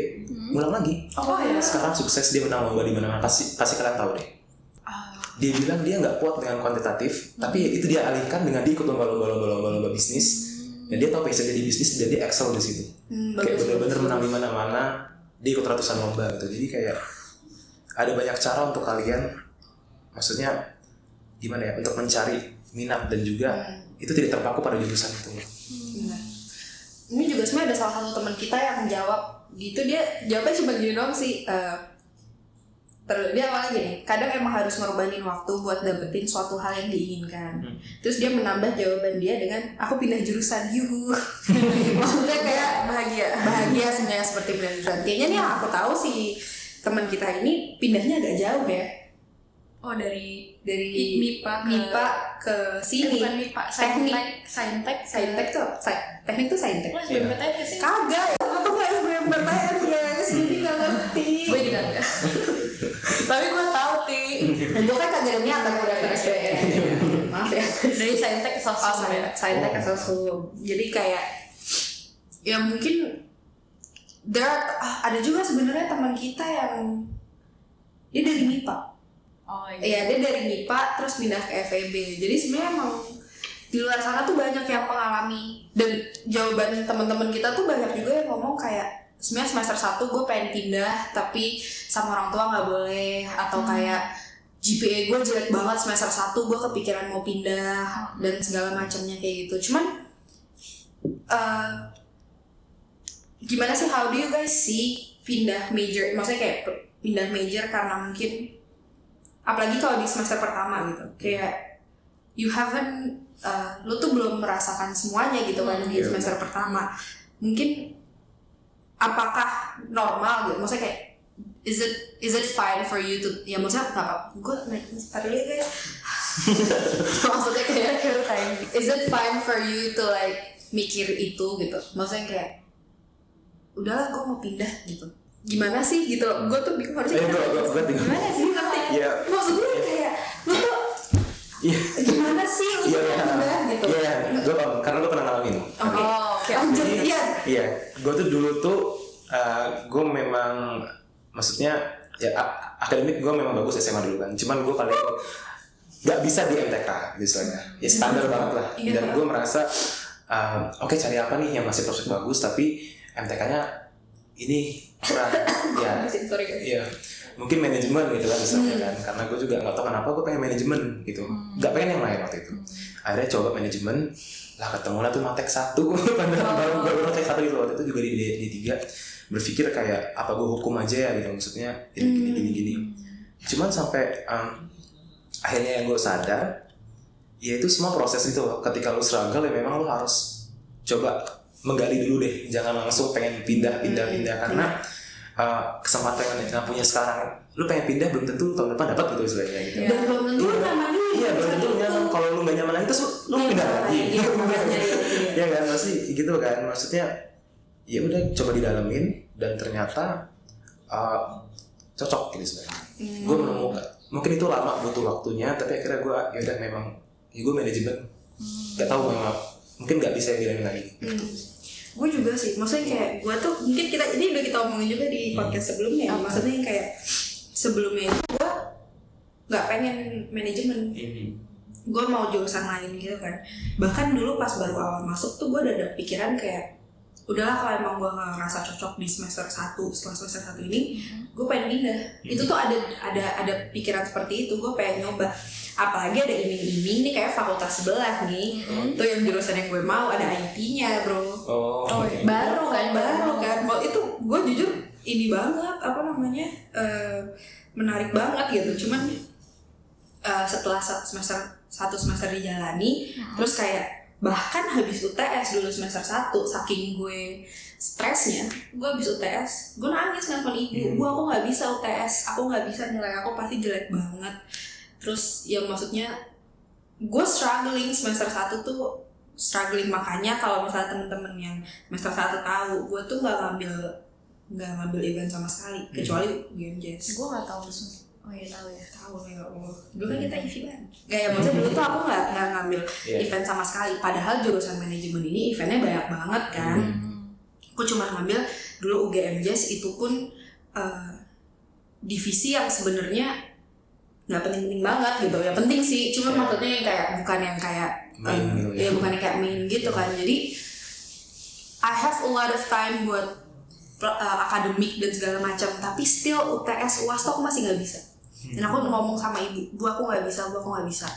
ngulang lagi. Oh ya? Sekarang sukses dia menang lomba di mana-mana. Pasti pasti kalian tahu deh. Dia bilang dia nggak kuat dengan kuantitatif tapi itu dia alihkan dengan dia ikut lomba-lomba lomba-lomba lomba bisnis dan dia tahu passionnya di bisnis dan dia excel di situ. Hmm, kayak bener-bener menang di mana-mana dia ikut ratusan lomba gitu. Jadi kayak ada banyak cara untuk kalian maksudnya gimana ya untuk mencari minat dan juga itu tidak terpaku pada jurusan itu. Benar. Ini juga sebenarnya ada salah satu teman kita yang menjawab gitu. Dia jawabnya cuma gini doang sih. eh, terus dia awalnya gini, kadang emang harus ngorbanin waktu buat dapetin suatu hal yang diinginkan. Terus dia menambah jawaban dia dengan aku pindah jurusan, yuhu. Maksudnya kayak bahagia bahagia sebenarnya seperti pindah jurusan. Kayaknya nih yang aku tahu sih teman kita ini pindahnya agak jauh ya Oh dari dari MIPA ke MIPA ke Eh, sini. bukan MIPA, Teknik. Saintek, Saintek, Saintek tuh, sa- teknik tuh saintek. Lo SBMPTN gak sih? Kagak, aku tuh gak SBMPTN guys, jadi gak ngerti Gue juga enggak. Tapi gue tahu ti. Dan gue kan kagak ada niatan udah ke SBM Maaf ya. Dari Saintek ke Oh, Sosum ya. saintek, saintek ke sosum Jadi kayak Ya mungkin There are- ah, ada juga sebenarnya teman kita yang Dia dari MIPA Oh Iya. Dia dari MIPA terus pindah ke FEB Jadi sebenarnya emang di luar sana tuh banyak yang mengalami dan jawaban teman-teman kita tuh banyak juga yang ngomong kayak sebenarnya semester 1 gue pengen pindah tapi sama orang tua nggak boleh. Atau kayak GPA gue jelek banget semester 1 gue kepikiran mau pindah dan segala macamnya kayak gitu. Cuman eh, gimana sih how do you guys see pindah major? Maksudnya kayak pindah major karena mungkin apalagi kalau di semester pertama gitu. Kayak you haven't uh, lu tuh belum merasakan semuanya gitu kan di Iya, semester pertama. Mungkin apakah normal gitu? Maksudnya kayak is it is it fine for you to ya maksudnya apa gue naik ntar dulu ya guys. Maksudnya kayak is it fine for you to like mikir itu gitu? Maksudnya kayak udahlah gue mau pindah gitu. Gimana sih gitu? Gue tuh bingung harusnya Eh, gua- gua bingung. gimana sih? Ngerti? Iya. maksud gue kayak lu tuh iya. gimana sih lu iya tuh pindah gitu? Iya gue paham karena gue pernah ngalamin. Oke Oh, iya Iya, gue tuh dulu tuh gue memang maksudnya ya akademik gue memang bagus SMA dulu kan. Cuman gue paling nggak bisa di MTK istilahnya. Ya standar banget lah. Iya. Dan gue merasa um, oke cari apa nih yang masih prospek bagus tapi MTK-nya ini kurang ya Iya, mungkin manajemen gitu kan misalnya kan, karena gue juga nggak tahu kenapa gue pengen manajemen gitu, nggak pengen yang lain waktu itu. Akhirnya coba manajemen, lah ketemu lah tuh matek satu, padahal baru baru matek satu gitu. Waktu itu juga di, di, di tiga, berpikir kayak apa gue hukum aja ya gitu. Maksudnya gini gini gini gini. Cuman sampai um, akhirnya yang gue sadar, ya itu semua proses itu. Loh. Ketika lu struggle ya memang lu harus coba menggali dulu deh, jangan langsung pengen pindah pindah pindah. Karena uh, kesempatan yang yang punya sekarang lu pengen pindah belum tentu tahun depan dapat gitu istilahnya gitu. dan belum tentu lu nyaman Iya, belum tentu nyaman. Kalau lu gak nyaman lagi terus lu, lu pindah lagi. Iya, iya, iya. Iya kan, pasti gitu kan. Maksudnya ya udah coba didalamin dan ternyata uh, cocok gitu sebenarnya. Gue menemukan mungkin itu lama butuh waktunya, tapi akhirnya gue ya udah memang ya gue manajemen. Gak tahu memang mungkin nggak bisa yang lagi. Gue juga sih maksudnya kayak gue tuh mungkin kita ini udah kita omongin juga di podcast sebelumnya maksudnya yang kayak sebelumnya itu gue nggak pengen manajemen. Gue mau jurusan lain gitu kan. Bahkan dulu pas baru awal masuk tuh gue udah ada pikiran kayak udahlah kalau emang gue nggak ngerasa cocok di semester 1 setelah semester satu ini gue pengen pindah. Itu tuh ada ada ada pikiran seperti itu. Gue pengen nyoba apalagi ada iming-iming nih kayak fakultas sebelah nih. Tuh yang jurusan yang gue mau ada IT-nya bro. Oh, iya. baru kan baru kan. Mau itu gue jujur ini banget apa namanya eh, menarik banget gitu. Cuman eh, setelah satu semester satu semester dijalani terus kayak bahkan habis UTS dulu semester 1 saking gue stresnya gue habis UTS gue nangis nelfon ibu bu aku nggak bisa UTS aku nggak bisa nilai aku pasti jelek banget terus yang maksudnya gue struggling semester 1 tuh struggling makanya kalau misalnya temen-temen yang semester 1 tahu gue tuh nggak ngambil nggak ngambil event sama sekali kecuali game jazz. Gue gak tau lu semua. Oh iya tahu ya. tahu ya Allah. Dulu kan kita event gak ya maksudnya dulu tuh aku nggak nggak ngambil Iya. event sama sekali. Padahal jurusan manajemen ini eventnya banyak banget kan. Aku cuma ngambil dulu UGM Jazz itu pun eh, divisi yang sebenarnya nggak penting-penting banget gitu. Ya penting sih cuma Iya. maksudnya yang kayak bukan yang kayak Main gitu ya. ya bukan yang kayak main gitu kan. Jadi I have a lot of time buat uh, akademik dan segala macam. Tapi still UTS UAS tuh aku masih nggak bisa. Dan aku ngomong sama ibu bu aku nggak bisa bu aku nggak bisa.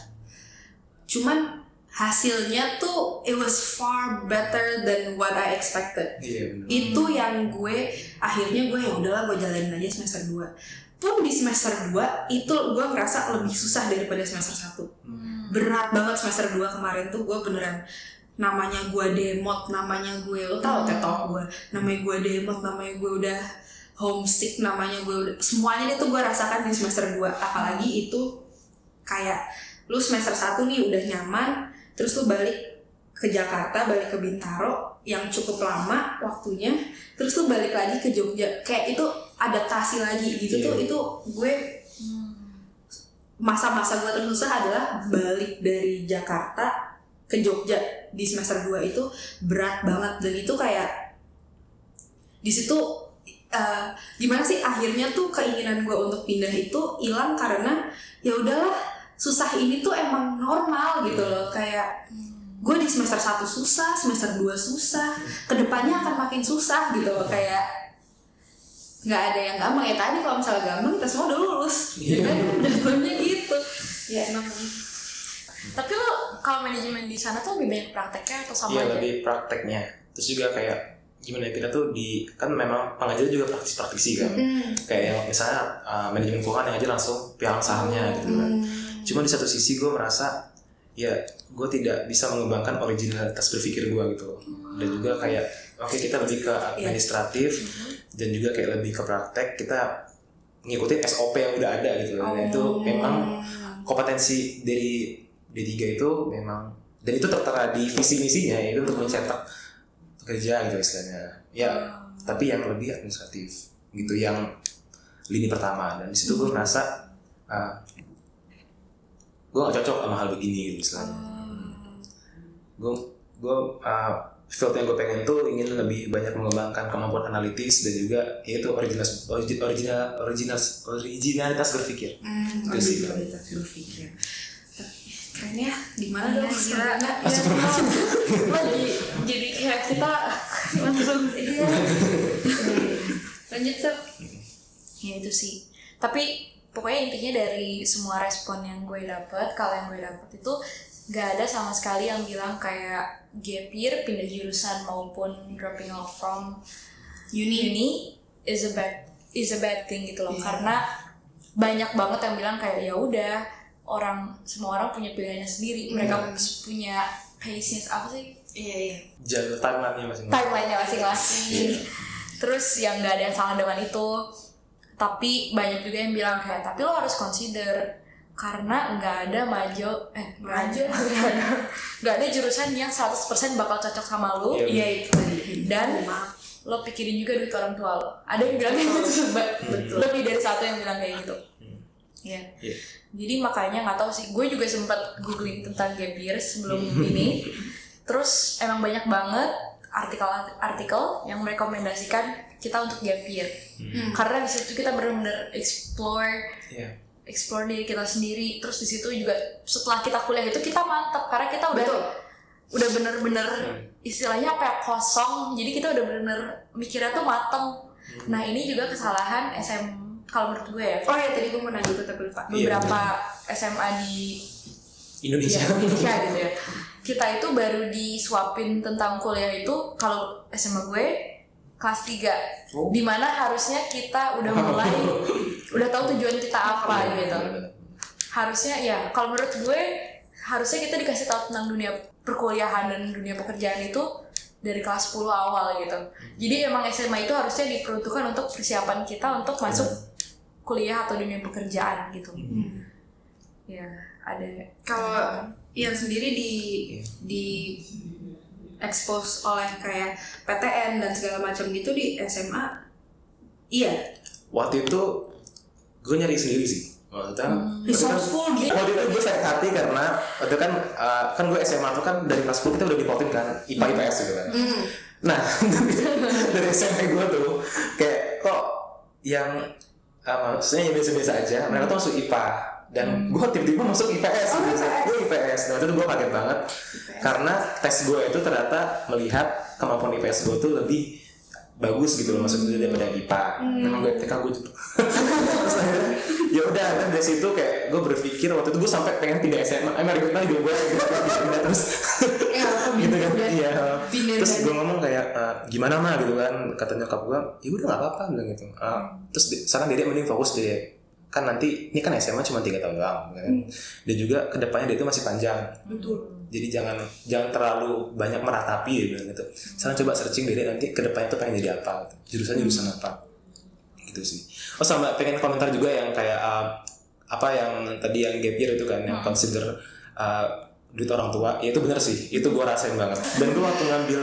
Cuman hasilnya tuh it was far better than what I expected. Iya benar. itu yang gue akhirnya gue ya udahlah gue jalanin aja semester 2 pun di semester 2 itu gue ngerasa lebih susah daripada semester 1 berat banget semester 2 kemarin tuh gue beneran namanya gue demot namanya gue lo tau tetok gue namanya gue demot namanya gue udah homesick namanya gue udah semuanya itu gue rasakan di semester 2 apalagi itu kayak lu semester 1 nih udah nyaman terus lu balik ke Jakarta balik ke Bintaro yang cukup lama waktunya terus lu balik lagi ke Jogja. Kayak itu adaptasi lagi gitu tuh Iya. itu gue masa-masa gue tersusah adalah balik dari Jakarta ke Jogja di semester 2 itu berat banget. Dan itu kayak di situ eh, gimana sih akhirnya tuh keinginan gue untuk pindah itu hilang karena ya udahlah susah ini tuh emang normal gitu loh. Kayak gue di semester 1 susah semester 2 susah ke depannya akan makin susah gitu loh. Kayak nggak ada yang gampang ya tadi kalau misalnya gampang kita semua udah lulus ya kan jatuhnya gitu ya emang Tapi lo kalau manajemen di sana tuh lebih banyak prakteknya atau sama Iya aja? lebih prakteknya. Terus juga kayak gimana ya kita tuh di kan memang pengajar juga praktis praktisi kan. Hmm. Kayak yang misalnya uh, manajemen keuangan yang aja langsung pialang sahamnya gitu kan. Cuma di satu sisi gue merasa ya gue tidak bisa mengembangkan originalitas berpikir gue gitu loh. Dan juga kayak oke kita lebih ke administratif dan juga kayak lebih ke praktek kita ngikutin SOP yang udah ada gitu loh. Dan itu memang kompetensi dari D3 itu memang dan itu tertera di visi misinya yaitu untuk mencetak pekerja gitu istilahnya. Ya, tapi yang lebih administratif gitu yang lini pertama dan di situ gue merasa uh, gue gak cocok sama hal begini gitu istilahnya. Gue gue uh, field yang gue pengen tuh ingin lebih banyak mengembangkan kemampuan analitis dan juga yaitu original original original original originalitas berpikir. Hmm, Itu sih. originalitas berpikir. Keren ya, di mana dong Iya, gila. sebenarnya? Lo jadi jadi kayak kita langsung Iya. Lanjut Sep. ya itu sih tapi pokoknya intinya dari semua respon yang gue dapet kalau yang gue dapet itu gak ada sama sekali yang bilang kayak gap year pindah jurusan maupun dropping off from uni, uni is a bad is a bad thing gitu loh Iya. karena banyak banget yang bilang kayak ya udah orang semua orang punya pilihannya sendiri mereka punya pace apa sih Iya, iya. Jalur timeline-nya masing-masing. timelinenya masing-masing terus yang nggak ada yang salah dengan itu tapi banyak juga yang bilang kayak tapi lo harus consider karena nggak ada maju eh nggak ada nggak ada jurusan yang 100% bakal cocok sama lo Iya. Iya, itu tadi. dan maaf. lo pikirin juga duit orang tua lo ada yang bilang kayak gitu Mbak. Betul. lebih dari satu yang bilang kayak gitu Iya. Iya. Jadi makanya nggak tahu sih, gue juga sempat googling tentang gap year sebelum ini. Terus emang banyak banget artikel-artikel yang merekomendasikan kita untuk gap year. Karena di situ kita benar-benar explore Iya. Explore diri kita sendiri. Terus di situ juga setelah kita kuliah itu kita mantap karena kita udah Betul. udah bener-bener istilahnya apa ya kosong. Jadi kita udah bener-bener mikirnya tuh mateng. Nah ini juga kesalahan SM kalau menurut gue ya Oh ya tadi gue mau nanya itu tapi lupa. Iya, beberapa SMA di Indonesia. ya, Indonesia gitu ya. Kita itu baru disuapin tentang kuliah itu kalau SMA gue kelas 3 Oh. Di mana harusnya kita udah mulai udah tahu tujuan kita apa gitu. Harusnya ya kalau menurut gue harusnya kita dikasih tahu tentang dunia perkuliahan dan dunia pekerjaan itu dari kelas 10 awal gitu. Jadi emang SMA itu harusnya diperuntukkan untuk persiapan kita untuk masuk kuliah atau dunia pekerjaan gitu. Ya, ada Kalau Ian sendiri di Iya. di expose oleh kayak PTN dan segala macam gitu di SMA. Iya. Waktu itu gue nyari sendiri sih. Maksudnya, Hmm. waktu itu- Resourceful gitu. Waktu itu gue sakit hati karena waktu itu kan uh, kan gue SMA tuh kan dari kelas 10 kita udah dipotin kan IPA IPS gitu kan. Hmm. Nah dari SMP gue tuh kayak kok yang uh, maksudnya yang biasa-biasa aja mereka tuh masuk IPA dan gue tiba-tiba masuk IPS Oh, gitu. IPS. gue IPS dan itu gue kaget banget. Karena tes gue itu ternyata melihat kemampuan IPS gue tuh lebih bagus gitu loh maksudnya daripada IPA memang gue TK gue Terus akhirnya, ya udah kan dari situ kayak gue berpikir waktu itu gue sampai pengen pindah SMA emang ribet banget hidup gue gitu. Pindah terus. Ya, apa gitu kan iya. Terus gue ngomong kayak "Eh, gimana mah? Gitu kan kata nyokap gue ya udah gak apa-apa bilang gitu. "Eh, terus sekarang dia mending fokus deh kan nanti ini kan SMA cuma tiga tahun doang kan? Dan juga ke depannya dia itu masih panjang. Betul. jadi jangan jangan terlalu banyak meratapi ya bilang gitu. Sekarang coba searching diri nanti ke depannya tuh pengen jadi apa gitu. jurusan jurusan apa? Gitu sih. Oh sama pengen komentar juga yang kayak uh, apa yang tadi yang gap year itu kan yang consider uh, duit orang tua. Ya itu benar sih. Itu gue rasain banget. Dan gue waktu ngambil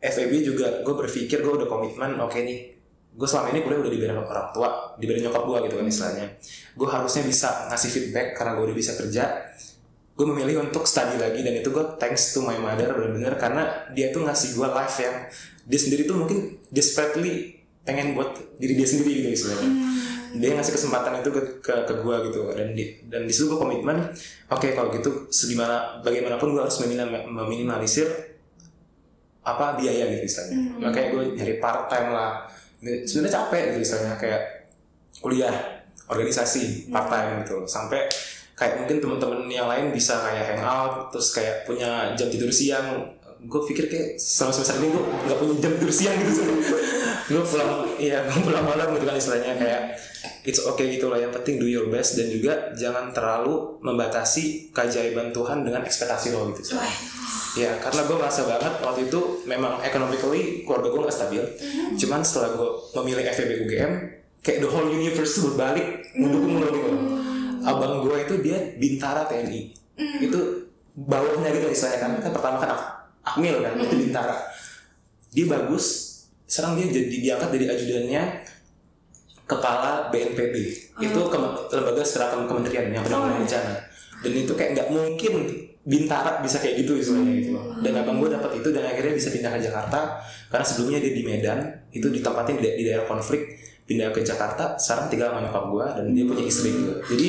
FEB juga gue berpikir gue udah komitmen oke nih gue selama ini kuliah udah dibayar orang tua dibayar nyokap gue gitu kan istilahnya. Gue harusnya bisa ngasih feedback karena gue udah bisa kerja. Gue memilih untuk study lagi dan itu gue thanks to my mother benar-benar karena dia tuh ngasih gue life yang dia sendiri tuh mungkin desperately pengen buat diri dia sendiri gitu istilahnya. Dia ngasih kesempatan itu ke ke, ke gue gitu dan di dan di situ gue komitmen oke kalau gitu segimana bagaimanapun gue harus meminim- meminimalisir apa biaya gitu istilahnya. Makanya gue nyari part time lah sebenarnya capek gitu istilahnya kayak kuliah organisasi part time gitu sampai kayak mungkin teman-teman yang lain bisa kayak hangout terus kayak punya jam tidur siang. Gue pikir kayak selama semester ini gue nggak punya jam tidur siang gitu gue pulang iya gue pulang malam gitu kan istilahnya kayak it's okay gitu lah yang penting do your best dan juga jangan terlalu membatasi keajaiban Tuhan dengan ekspektasi lo gitu Ya, karena gue merasa banget waktu itu memang economically keluarga gue gak stabil. Cuman setelah gue memilih FEB UGM, kayak the whole universe tuh berbalik mendukung lo gitu. Abang gue itu dia bintara TNI. Itu bawahnya gitu istilahnya kan. Kan pertama kan Ak- Akmil kan, itu bintara. Dia bagus, sekarang dia jadi diangkat dari ajudannya kepala BNPB. Itu kem- lembaga seragam kementerian yang penanggulangan bencana. Dan itu kayak nggak mungkin bintara bisa kayak gitu istilahnya gitu. Loh. Dan abang gue dapat itu dan akhirnya bisa pindah ke Jakarta. Karena sebelumnya dia di Medan itu ditempatin di, di daerah konflik pindah ke Jakarta. Sekarang tinggal sama nyokap gue dan dia punya istri juga. Jadi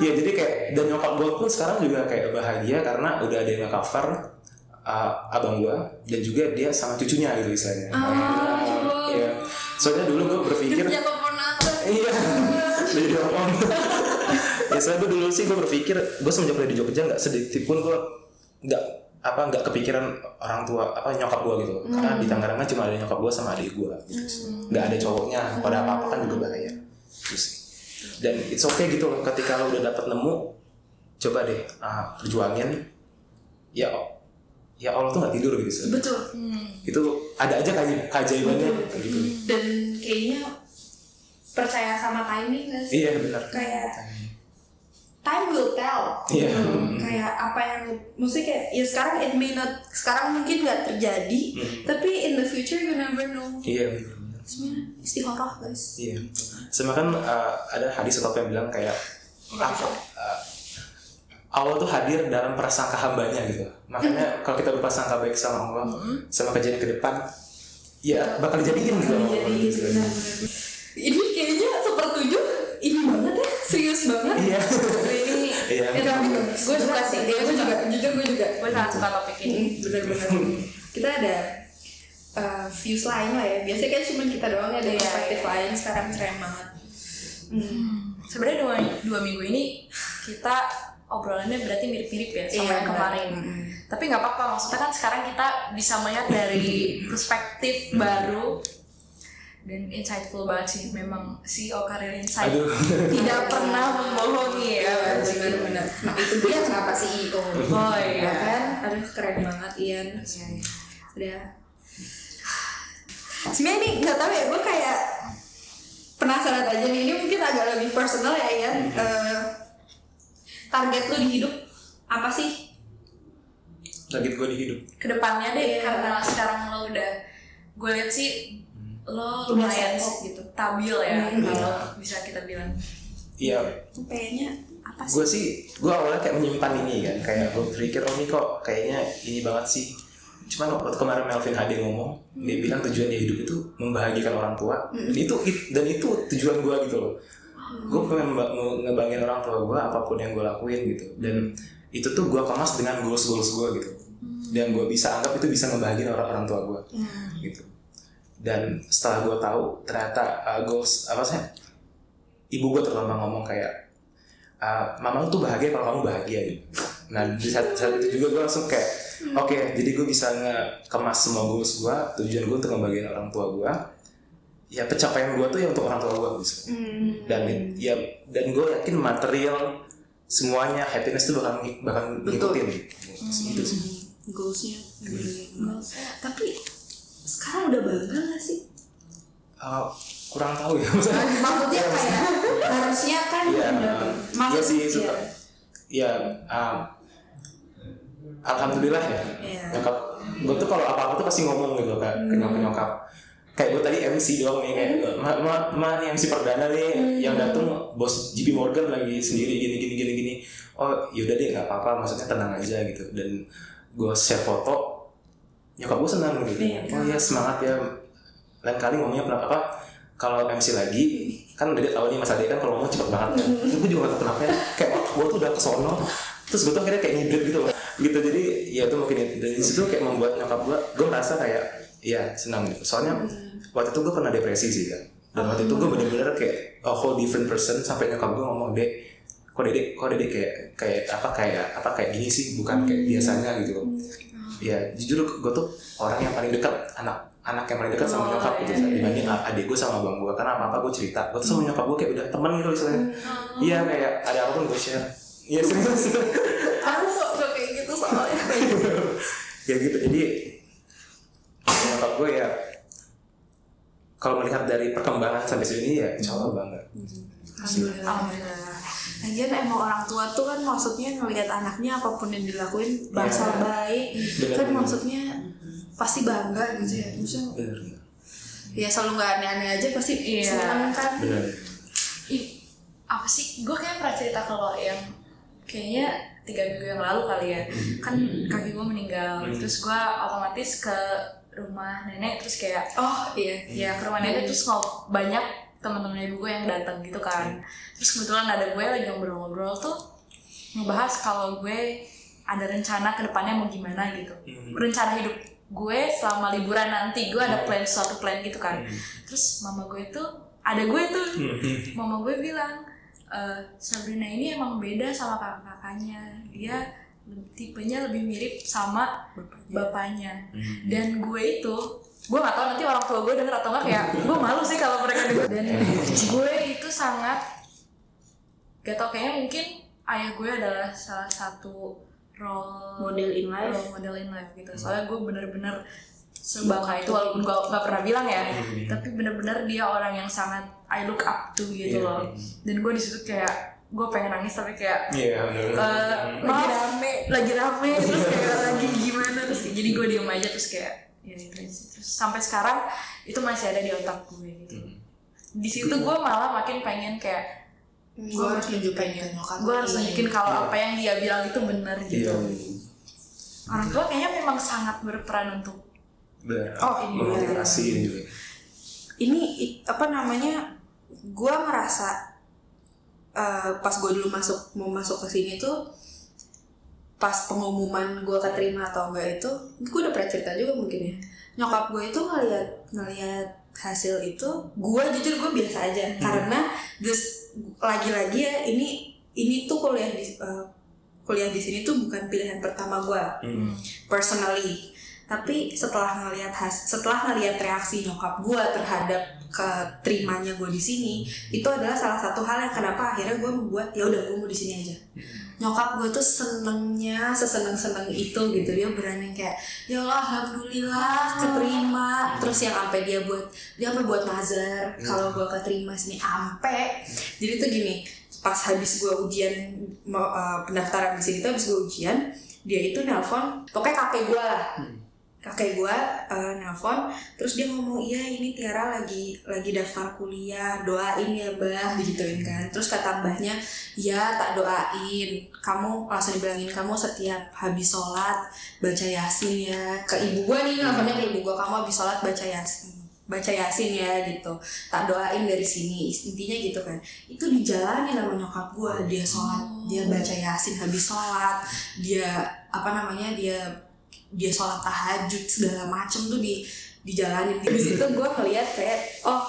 ya jadi kayak dan nyokap gue pun sekarang juga kayak bahagia karena udah ada yang cover uh, abang gue dan juga dia sama cucunya gitu istilahnya Iya. soalnya dulu gue berpikir. Iya. Jadi orang om. ya soalnya gue dulu sih gue berpikir gue semenjak kuliah di Jogja nggak sedikit pun gue nggak apa nggak kepikiran orang tua apa nyokap gue gitu karena di Tangerang kan cuma ada nyokap gue sama adik gue gitu sih. nggak ada cowoknya pada apa apa kan juga bahaya Gitu sih. dan it's okay gitu loh ketika lo udah dapat nemu coba deh ah, perjuangin ya ya Allah tuh nggak tidur gitu sih Betul. itu ada aja kaj- keajaibannya gitu Dan kayaknya percaya sama timing gak sih? iya benar Kayak time will tell. Iya. Gitu. Kayak apa yang maksudnya kayak ya sekarang it may not sekarang mungkin nggak terjadi, Hmm. tapi in the future you never know. iya benar benar Sebenarnya istikharah guys. Iya. Sama kan uh, ada hadis atau apa yang bilang kayak apa, uh, Allah tuh hadir dalam prasangka hambanya gitu. Makanya kalau kita berprasangka baik sama Allah, sama kejadian ke depan, ya bakal dijadiin gitu. Jadi gitu. benar-benar. Ini kayaknya sepertujuh ini banget ya, serius banget. Iya. Ini Iya. gue suka sih, dia gue juga, jujur gue juga. gue sangat suka topik ini bener-bener kita ada uh, views lain lah ya biasanya kan cuma kita doang ya ada Iya, perspektif iya. lain sekarang keren banget hmm. sebenarnya dua dua minggu ini kita obrolannya berarti mirip-mirip ya sama Iya, yang kemarin. Mm-mm. tapi nggak apa-apa maksudnya kan sekarang kita bisa melihat dari perspektif baru dan insightful banget sih. Memang CEO Karir Insight Aduh. tidak pernah membohongi ya bener-bener nah itu dia kenapa CEO oh ya iya kan? Aduh keren banget Ian. Udah. Sebenarnya ini nggak tahu ya gue kayak penasaran aja nih. Ini mungkin agak lebih personal ya Ian. Eh, target lu di hidup apa sih Target gue di hidup. ke depannya deh Iya. karena sekarang lo udah gue lihat sih lo Udah lumayan gitu stabil ya Hmm, kalau bisa kita bilang Iya. Tuh kayaknya apa sih Gue sih, gue awalnya kayak menyimpan ini kan, kayak gue berpikir oh ini kok kayaknya ini banget sih. Cuman waktu kemarin Melvin Hadi ngomong, dia bilang tujuan dia hidup itu membahagiakan orang tua. Dan itu it- dan itu tujuan gue gitu loh. Gue pengen ngebanggain orang tua gue apa pun yang gue lakuin gitu. Dan itu tuh gue kemas dengan goals goals gue gitu. Dan gue bisa anggap itu bisa ngebahagiain orang orang tua gue gitu. dan setelah gue tahu ternyata uh, goals apa sih ibu gue terutama ngomong kayak uh, mama lu tuh bahagia kalau kamu bahagia gitu nah di saat, saat itu juga gue langsung kayak oke jadi gue bisa ngekemas semua goals gue tujuan gue untuk ngebagian orang tua gue ya pencapaian gue tuh ya untuk orang tua gue gitu dan ya dan gue yakin material semuanya happiness tuh bakal bakal Betul. ngikutin gitu sih goalsnya tapi sekarang udah bangga gak sih Uh, kurang tahu ya maksudnya maksudnya kayak harusnya kan Iya, udah iya sih maksudnya suka. Ya, um, alhamdulillah ya. Iya. Nyokap, gue tuh kalau apa apa tuh pasti ngomong gitu ke Hmm. nyokap nyokap. Kayak gue tadi MC doang nih kayak ma, ma, ma nih MC perdana nih Hmm. yang datang bos JP Morgan lagi sendiri gini gini gini gini. Oh yaudah deh nggak apa-apa maksudnya tenang aja gitu dan gue share foto nyokap gue senang gitu. Iya. Oh ya semangat ya. Lain kali ngomongnya kenapa apa? Kalau MC lagi kan udah dia tahu nih Mas Ade kan kalau ngomong cepet banget kan. Terus gue juga gak tau kenapa ya. Kayak gue tuh udah kesono. Terus gue tuh akhirnya kayak ngibrit gitu loh. Gitu jadi ya itu mungkin itu. dari situ kayak membuat nyokap gue gue merasa kayak ya senang. Soalnya waktu itu gue pernah depresi sih kan. Dan waktu itu gue bener-bener kayak a whole different person sampai nyokap gue ngomong dek kok dedek kok dedek kayak kayak apa kayak apa kayak gini sih? Bukan kayak biasanya gitu. Ya jujur gue tuh orang yang paling dekat anak anak yang paling dekat sama nyokap gitu dibanding adik gue sama abang gue karena apa apa gue cerita. Gue tuh sama nyokap gue kayak udah teman gitu istilahnya. Iya kayak ada apa pun gue share. Iya serius aku kok kok kayak gitu soalnya. Ya gitu. Jadi nyokap gue ya kalau melihat dari perkembangan sampai sini ya insya Allah bangga Alhamdulillah. Lagian emang orang tua tuh kan maksudnya ngelihat anaknya apa pun yang dilakuin basal Iya. baik, Bener, kan bener. maksudnya pasti bangga gitu ya. Maksudnya bener ya selalu nggak aneh-aneh aja pasti Iya. seneng kan. bener Ih, apa sih gue kayak pernah cerita ke lo yang kayaknya tiga minggu yang lalu kali ya kan kaki gue meninggal terus gue otomatis ke rumah nenek terus kayak Oh iya. ya ke rumah nenek terus ngob banyak teman-teman ibu gue yang datang gitu kan. Terus kebetulan ada gue lagi ngobrol-ngobrol tuh ngebahas kalau gue ada rencana ke depannya mau gimana gitu. Rencana hidup gue selama liburan nanti gue ada plan suatu plan gitu kan. Terus mama gue tuh ada gue tuh. Mama gue bilang "Eh, Sabrina ini emang beda sama kakak-kakaknya. Dia tipenya lebih mirip sama bapaknya. dan gue itu gue gak tahu nanti orang tua gue denger atau enggak kayak gue malu sih kalau mereka denger. Dan gue itu sangat gak tau kayaknya mungkin ayah gue adalah salah satu role Model in life. role model in life gitu. Soalnya gue bener-bener sebangga itu walaupun gue gak pernah bilang ya tapi bener-bener dia orang yang sangat I look up to gitu Iya. loh. dan gue di situ kayak gue pengen nangis tapi kayak iya bener eh, lagi rame lagi rame terus kayak lagi gimana terus kayak- jadi gue diem aja terus kayak ya itu aja terus sampai sekarang itu masih ada di otak gue gitu. Di situ gue malah makin pengen kayak Gue harus nunjukin gue harus nunjukin kalau apa yang dia bilang itu benar iya gitu. orang tua kayaknya memang sangat berperan untuk bener. Oh, ini ini apa namanya? Gue ngerasa eh, pas gue dulu masuk mau masuk ke sini tuh pas pengumuman gue keterima atau enggak itu gue udah pernah cerita juga mungkin ya. Nyokap gue itu ngeliat ngeliat hasil itu gue jujur gue biasa aja. Karena just lagi-lagi ya ini ini tuh kuliah di eh, kuliah di sini tuh bukan pilihan pertama gue Hmm. personally tapi setelah ngelihat has setelah ngelihat reaksi nyokap gue terhadap keterimanya gue di sini itu adalah salah satu hal yang kenapa akhirnya gue membuat ya udah gue mau di sini aja. Nyokap gue tuh senengnya seseneng seneng itu gitu. Dia berani kayak ya Allah alhamdulillah keterima. Terus yang sampai dia buat dia sampai buat nazar kalau gue keterima sini ampe. Jadi tuh gini pas habis gue ujian eh, pendaftaran di sini tuh habis gue ujian dia itu nelpon pokoknya kakek gue lah kakek gue uh, nelpon terus dia ngomong iya ini Tiara lagi lagi daftar kuliah doain ya bah digituin kan. Terus kata mbahnya ya tak doain. Kamu langsung dibilangin kamu setiap habis sholat baca yasin ya. Ke ibu gue nih nelfonnya ke ibu gue kamu habis sholat baca yasin baca yasin ya gitu. Tak doain dari sini intinya gitu kan. Itu dijalanin sama nyokap gue dia sholat dia baca yasin habis sholat dia apa namanya dia dia sholat tahajud segala macem tuh di dijalanin. Di situ gue ngeliat kayak oh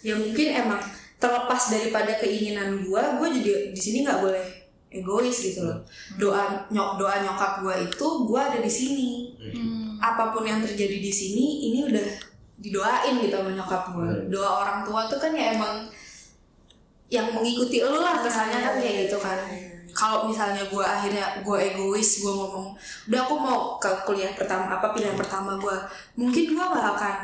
ya mungkin emang terlepas daripada keinginan gue gue jadi di sini nggak boleh egois gitu loh. Doa nyok doa nyokap gue itu gue ada di sini. Hmm. apa pun yang terjadi di sini ini udah didoain gitu sama nyokap gue Hmm. doa orang tua tuh kan ya emang yang mengikuti lo lah kesannya kan kayak gitu kan kalau misalnya gue akhirnya gue egois gue ngomong udah aku mau ke kuliah pertama apa pilihan pertama gue mungkin gue gak akan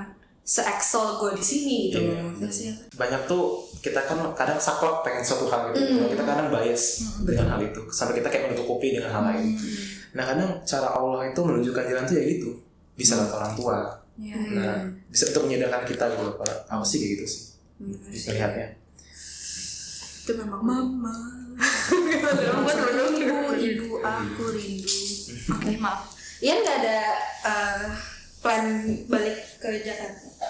se excel gue di sini gitu Iya. Ngerti sih? banyak tuh kita kan kadang saklek pengen suatu hal gitu Mm. kita kadang bias dengan hal itu sampai kita kayak menutupi dengan hal lain nah kadang cara Allah itu menunjukkan jalan tuh ya gitu bisa lewat orang tua Iya. nah bisa untuk menyadarkan kita gitu aku sih kayak gitu sih Bener sih. melihatnya itu memang mama. ibu ibu aku rindu. Oke, maaf. Ian nggak ada eh, plan balik ke Jakarta?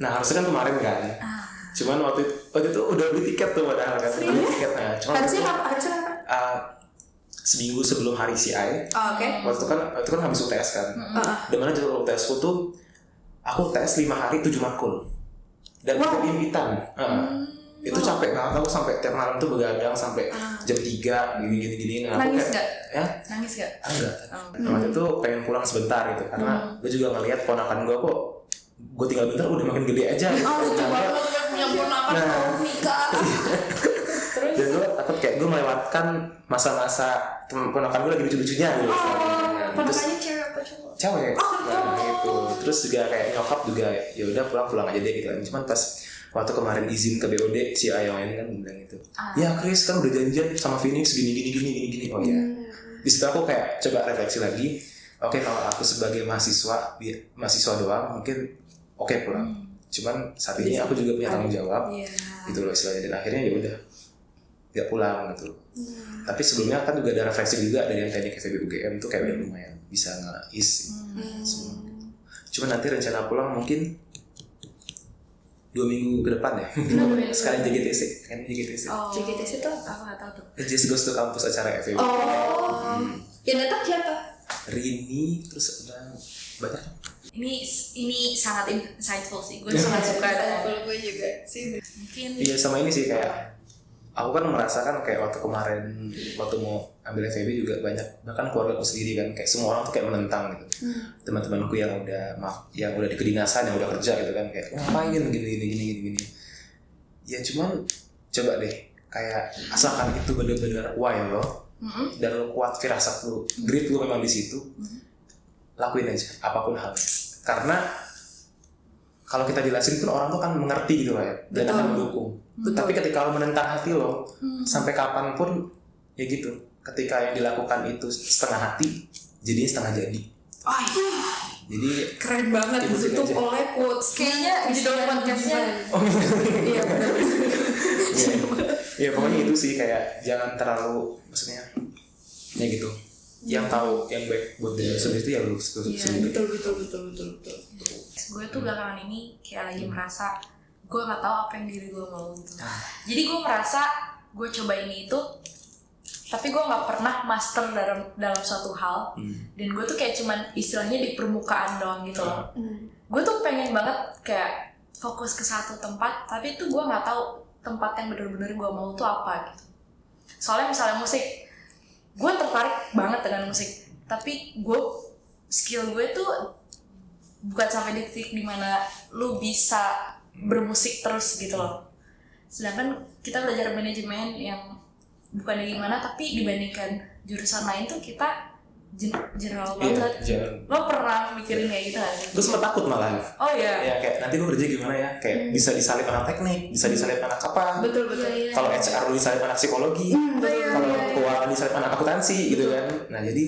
Nah harusnya kan kemarin kan. Cuman waktu itu, waktu itu udah beli tiket tuh padahal kan. Beli tiket nah. Cuman harusnya kapan harusnya kapan uh, seminggu sebelum hari CI oh, oke. Waktu itu kan waktu itu kan habis UTS kan. Heeh. di mana jadwal UTS ku tuh aku UTS 5 hari 7 makul dan Wow. itu impitan Heeh. Itu capek banget aku sampai tiap malam tuh begadang sampai jam 3 gini gini gini nah, Nangis nggak? ya? Nangis gak? Ah, enggak Oh. Nah, waktu itu pengen pulang sebentar gitu karena gue juga ngelihat ponakan gue kok gue tinggal bentar udah makin gede aja gitu. oh lucu Nah, banget yang punya ponakan Nah. mau nikah. Dan gue takut kayak gue melewatkan masa-masa ponakan gue lagi lucu-lucunya gitu oh Terus ponakannya cewek apa cowok? Cewek. Oh, nah gitu. terus juga kayak nyokap juga ya udah pulang pulang aja deh gitu kan. Cuman pas waktu kemarin izin ke BOD si Ayoen kan bilang gitu. Ah. ya Chris kan udah janjian sama Phoenix gini gini gini gini gini. Oh ya di situ aku kayak coba refleksi lagi. Oke kalau aku sebagai mahasiswa mahasiswa doang mungkin oke pulang. Cuman saat ini aku juga punya tanggung jawab. Iya. Gitu loh istilahnya. Dan akhirnya ya udah nggak pulang gitu tapi sebelumnya kan juga ada refleksi juga dari yang teknik FEB UGM tuh kayak udah lumayan bisa ngais Hmm. semua. Cuman nanti rencana pulang mungkin dua minggu ke depan ya? Sekalian JGTC kan JGTC Oh. JGTC itu Aku gak tau tuh. Just goes to kampus acara FEB oh. Yang datang siapa? Rini terus ada banyak. Ini ini sangat insightful sih. Gue sangat suka. Kalau gue juga sih. Mungkin iya sama ini sih kayak aku kan merasakan kayak waktu kemarin waktu mau ambil FEB juga banyak bahkan keluarga aku sendiri kan kayak semua orang tuh kayak menentang gitu. Teman-temanku yang udah yang udah di kedinasan yang udah kerja gitu kan kayak ngapain gini gini gini gini gini? Ya cuman coba deh kayak asalkan itu bener-bener why lo Mm-mm. dan lo kuat firasat lo grit lo memang di situ lakuin aja apa pun halnya. Karena kalau kita jelasin pun orang tuh kan mengerti gitu lah ya dan Betul. akan mendukung tapi ketika lo menentang hati lo sampai kapan pun ya gitu. Ketika yang dilakukan itu setengah hati jadinya setengah jadi. Oh iya jadi keren banget. ditutup oleh quotes. Kayaknya judul podcastnya iya. benar ya, ya pokoknya itu sih kayak jangan terlalu maksudnya ya gitu. Yang tahu yang baik buat diri lu sendiri itu ya lu sendiri. iya betul betul betul betul betul. Gue tuh belakangan ini kayak lagi merasa gue nggak tahu apa yang diri gue mau gitu. Jadi gue merasa gue coba ini itu, tapi gue nggak pernah master dalam dalam suatu hal. Hmm. Dan gue tuh kayak cuman istilahnya di permukaan doang gitu loh. Gue tuh pengen banget kayak fokus ke satu tempat, tapi itu gue nggak tahu tempat yang bener-bener gue mau tuh apa gitu. Soalnya misalnya musik, gue tertarik banget dengan musik, tapi gue skill gue tuh bukan sampai di titik di mana lu bisa bermusik terus gitu loh. Sedangkan kita belajar manajemen yang bukan dari gimana tapi dibandingkan jurusan lain tuh kita gen- general iya banget. jangan lo pernah mikirin kayak gitu kan gue sempat takut malah. Oh iya? Ya kayak nanti gue kerja gimana ya? Kayak bisa disalip anak teknik bisa disalip anak apa? Betul betul. Iya, iya. kalau HR lu disalip anak psikologi betul kalau keuangan disalip anak akuntansi gitu kan. Nah jadi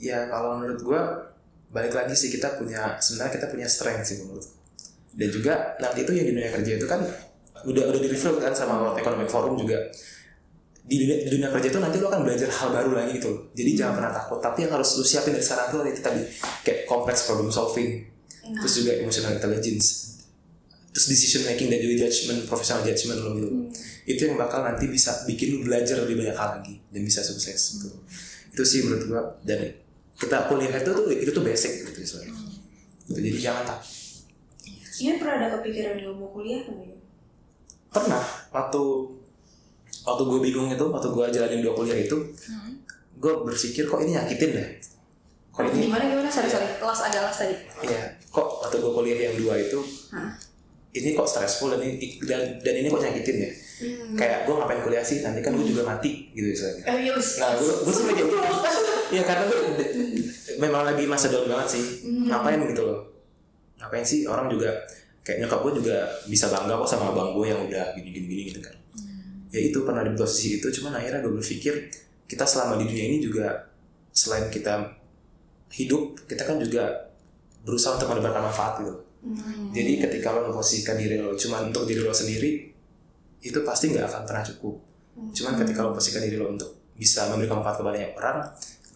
ya kalau menurut gue balik lagi sih kita punya sebenarnya kita punya strength sih menurut dan juga nanti itu yang di dunia kerja itu kan udah udah di reveal kan sama World Economic Forum juga. Di dunia, di dunia kerja itu nanti lo akan belajar hal baru lagi gitu. Jadi jangan pernah takut. Tapi yang harus lo siapin dari sekarang tuh itu tadi kayak complex problem solving. Terus juga emotional intelligence. Terus decision making dan juga judgment professional judgment lo gitu. Itu yang bakal nanti bisa bikin lo belajar lebih banyak hal lagi dan bisa sukses gitu. Itu sih menurut gua. Dan kita kuliah itu tuh itu tuh basic gitu sebenarnya gitu. jadi jangan tak Iya pernah ada kepikiran gak mau kuliah ya? pernah waktu waktu gue bingung itu waktu gue jalanin dua kuliah itu gue berpikir kok ini nyakitin deh kok ini Gimana gimana? Sorry sorry. Las agak las tadi. Iya, kok waktu gue kuliah yang dua itu Hah? ini kok stressful dan ini dan, dan ini kok nyakitin ya. Kayak gue ngapain kuliah sih? Nanti kan gue juga mati gitu misalnya. Eh iya. Nah, gue gue kayak gitu. Iya karena gue memang lagi masa down banget sih. Ngapain gitu loh? Ngapain sih orang juga kayak nyokap gue juga bisa bangga kok sama abang gue yang udah gini-gini gini gitu kan. Ya itu pernah di posisi itu, cuman akhirnya gue berpikir kita selama di dunia ini juga selain kita hidup, kita kan juga berusaha untuk mendapatkan manfaat gitu. Jadi ketika lo memposisikan diri lo cuma untuk diri lo sendiri, itu pasti nggak akan pernah cukup. Cuman ketika lo posisikan diri lo untuk bisa memberikan manfaat kepada banyak orang,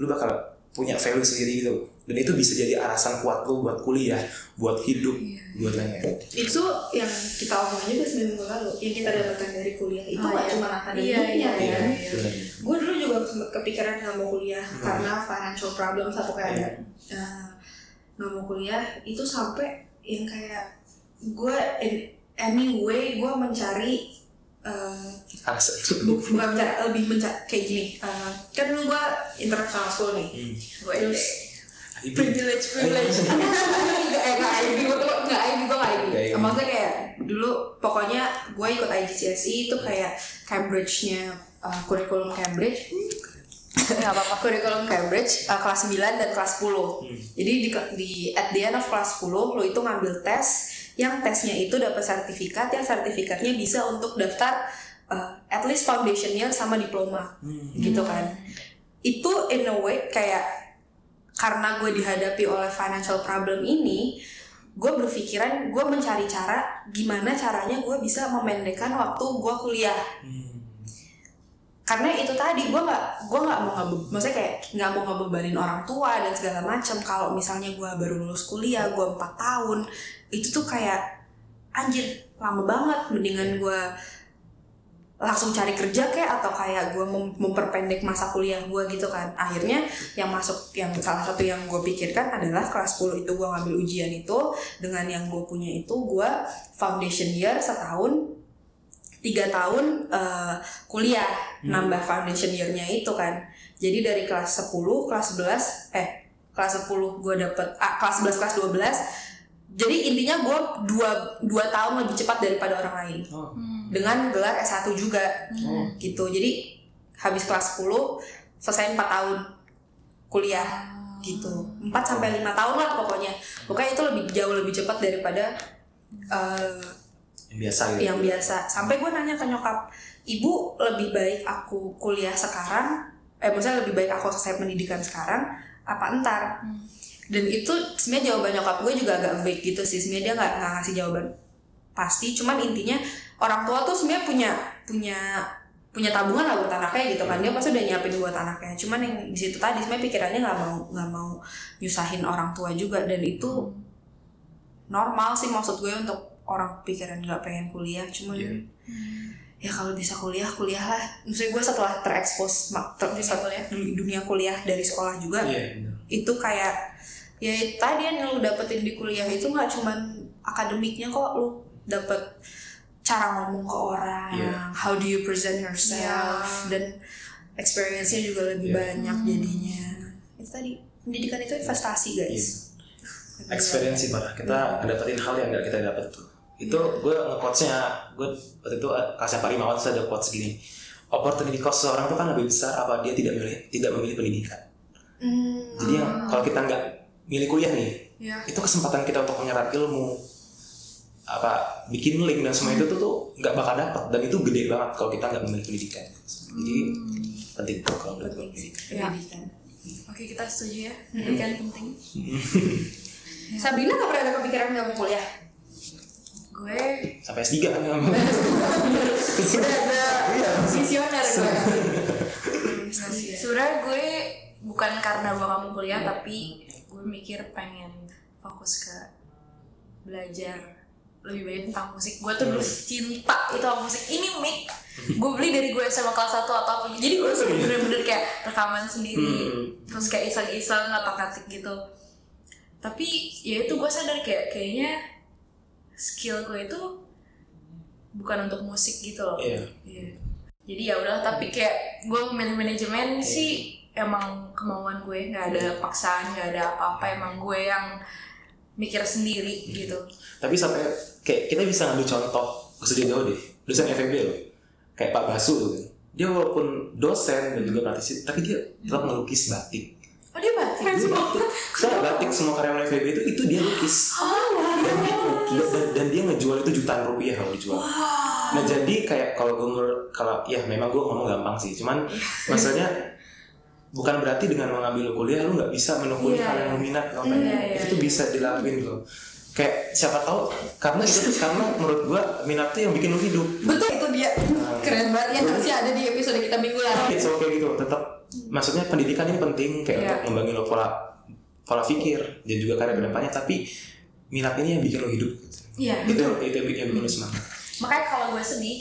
lo bakal punya value sendiri gitu. Dan itu bisa jadi alasan kuat lo buat kuliah, buat hidup, buat lain-lain. Itu yang kita omongin juga seminggu lalu. Yang kita dapatkan dari kuliah itu Oh, nggak iya. cuma Iya, akademiknya iya, ya. iya. Gue dulu juga sempet kepikiran nggak mau kuliah Hmm. karena financial problem satu kayak ada Iya. eh, nggak mau kuliah itu sampai yang kayak gue anyway gue mencari eh, Alasan. bu- bukan mencari lebih mencari kayak gini eh, kan gue international school nih Hmm. gue terus Privilege privilege. Nggak eh nggak IB gue tuh nggak IB gue nggak IB Nggak IB. maksudnya kayak dulu pokoknya gue ikut IGCSE itu kayak Cambridge-nya uh, kurikulum Cambridge. Nggak apa-apa. Kurikulum Cambridge uh, kelas 9 dan kelas 10 jadi di, di at the end of kelas 10 lo itu ngambil tes yang tesnya itu dapat sertifikat yang sertifikatnya bisa untuk daftar uh, at least foundation year sama diploma. Gitu kan. Itu in a way kayak karena gue dihadapi oleh financial problem ini gue berpikiran gue mencari cara gimana caranya gue bisa memendekkan waktu gue kuliah. Hmm. karena itu tadi gue nggak gue nggak mau ngebe maksudnya kayak nggak mau ngebebanin orang tua dan segala macam kalau misalnya gue baru lulus kuliah gue empat tahun itu tuh kayak anjir lama banget. Mendingan gue langsung cari kerja kayak atau kayak gue mem- memperpendek masa kuliah gue gitu kan. Akhirnya yang masuk yang salah satu yang gue pikirkan adalah kelas 10 itu gue ngambil ujian itu. Dengan yang gue punya itu gue foundation year setahun tiga tahun eh, kuliah. Nambah foundation year-nya itu kan. Jadi dari kelas 10 kelas 11 eh kelas 10 gue dapet ah, kelas 11 kelas 12 jadi intinya gue dua, dua tahun lebih cepat daripada orang lain. Oh. dengan gelar S1 juga. Oh. gitu. Jadi habis kelas 10 selesai 4 tahun kuliah. Gitu. 4 sampai 5 tahun lah pokoknya. Pokoknya itu lebih jauh lebih cepat daripada eh, Yang biasa gitu. yang biasa. Sampai gue nanya ke nyokap ibu lebih baik aku kuliah sekarang? Eh maksudnya lebih baik aku selesai pendidikan sekarang apa entar dan itu sebenarnya jawaban nyokap gue juga agak baik gitu sih. Sebenarnya dia nggak ngasih jawaban pasti. Cuman intinya orang tua tuh sebenarnya punya punya punya tabungan lah buat anaknya gitu kan. Dia pasti udah nyiapin buat anaknya. Cuman yang di situ tadi sebenarnya pikirannya nggak mau nggak mau nyusahin orang tua juga. Dan itu normal sih maksud gue untuk orang pikiran nggak pengen kuliah. Cuman Iya. Ya kalau bisa kuliah kuliah lah maksudnya gue setelah terekspos ter, setelah dunia, dunia kuliah dari sekolah juga Iya, benar. itu kayak ya tadi yang lu dapetin di kuliah itu nggak cuman akademiknya kok lu dapet cara ngomong ke orang Iya. how do you present yourself dan experience-nya juga lebih Iya. banyak jadinya. Itu tadi pendidikan itu investasi guys. Experience sih parah kita dapetin hal yang gak kita dapet tuh itu gue nge-quotesnya gue waktu itu eh, kelasnya Pak Rimawan saya ada quotes gini. Opportunity cost seorang itu kan lebih besar apa dia tidak memilih tidak memilih pendidikan. Hmm, jadi yang kalau kita nggak milih kuliah nih ya. itu kesempatan kita untuk menyerap ilmu apa bikin link dan semua itu tuh tuh nggak bakal dapat dan itu gede banget kalau kita nggak memilih pendidikan. Jadi penting tuh kalau menurut gue pendidikan. Ya. pendidikan. Oke kita setuju ya. Pendidikan penting. Sabrina gak pernah ada kepikiran nggak mau kuliah? Gue sampai S3 kan Udah ada Iya. visioner gue. sebenarnya gue bukan karena gue gak mau kuliah tapi gue mikir pengen fokus ke belajar lebih banyak tentang musik. Gue tuh dulu cinta itu sama musik. Ini mic. Gue beli dari gue SMA kelas 1 atau apa. Jadi gue tuh bener-bener kayak rekaman sendiri. Hmm. terus kayak iseng-iseng atau ngatik gitu. Tapi ya itu gue sadar kayak kayaknya skill gue itu bukan untuk musik gitu loh. Iya. Iya. jadi ya udah tapi kayak gue memilih manajemen sih emang kemauan gue. Nggak ada paksaan nggak ada apa-apa. Emang gue yang mikir sendiri gitu. Tapi sampai kayak kita bisa ngambil contoh usah jauh deh. Dosen FEB loh. Kayak Pak Basu tuh kan. Dia walaupun dosen dan juga praktisi tapi dia tetap ngelukis batik. Oh dia batik? Dia batik. Soalnya batik semua karyawan FEB itu itu dia lukis. dan, dia, dan, dan dia ngejual itu jutaan rupiah kalau dijual. Nah jadi kayak kalau gue kalau ya memang gue ngomong gampang sih, cuman maksudnya bukan berarti dengan mengambil kuliah lu nggak bisa menekuni Iya, hal yang lu minat atau apa Iya, iya, itu tuh iya. bisa dilakuin loh. Kayak siapa tahu karena itu tuh karena menurut gue minat tuh yang bikin lu hidup. betul itu dia. Keren banget. Ya harusnya ada di episode kita minggu lalu. It's okay gitu, tetap maksudnya pendidikan ini penting kayak Iya. untuk membangun lo pola pola pikir dan juga karya ke depannya tapi minat ini yang bikin lo hidup. iya Itu itu yang bikin, yang bikin lo semangat. makanya kalau gue sedih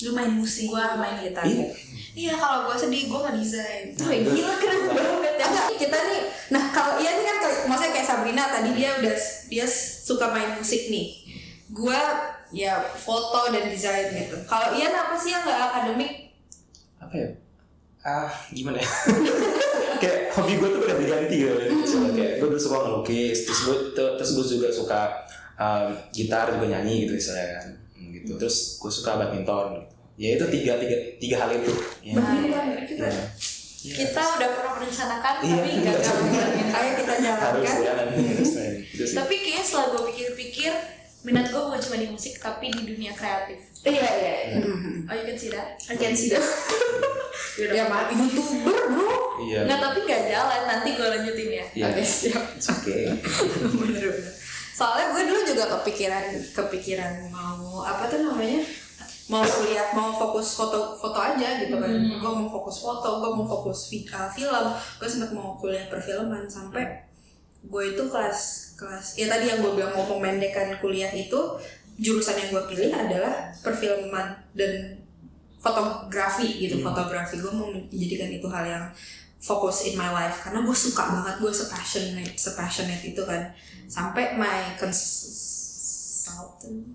Lu main musik. gue main gitar Iya. Iya kalau gue sedih gue nggak desain. Wih, gila keren banget ya Enggak, kita nih nah kalau Ian ini kan maksudnya kayak Sabrina tadi dia udah dia suka main musik nih gua ya foto dan desain gitu kalau Ian apa sih yang nggak akademik apa ya ah gimana ya kayak hobi gue tuh udah diganti gitu Misalnya kayak gue dulu suka ngelukis terus gue terus gue juga suka um, gitar juga nyanyi gitu misalnya kan Hmm, gitu terus gue suka badminton gitu. ya itu tiga tiga tiga hal itu ya. Badminton, kita Ya. Ya. kita udah pernah merencanakan Iya, tapi kita gagal ayo kita harus jalankan ya nanti harus ya. Gitu sih. tapi kayaknya setelah gue pikir-pikir minat gue bukan cuma di musik tapi di dunia kreatif. Iya iya oh you can see that? I can see that. Ya mah youtuber bro. Iya. Nggak tapi nggak jalan. Nanti gue lanjutin ya. Iya. oke siap. It's okay. Bener-bener soalnya gue dulu juga kepikiran kepikiran mau apa tuh namanya? Mau kuliah mau fokus foto foto aja gitu kan. Gue mau fokus foto gue mau fokus uh, film. Gue sempet mau kuliah perfilman sampai gue itu kelas kelas ya tadi yang gue bilang mau memendekkan kuliah itu jurusan yang gue pilih adalah perfilman dan fotografi gitu fotografi. Gue mau menjadikan itu hal yang fokus in my life karena gue suka banget gue sepassionate sepassionate itu kan. Sampai my consultant.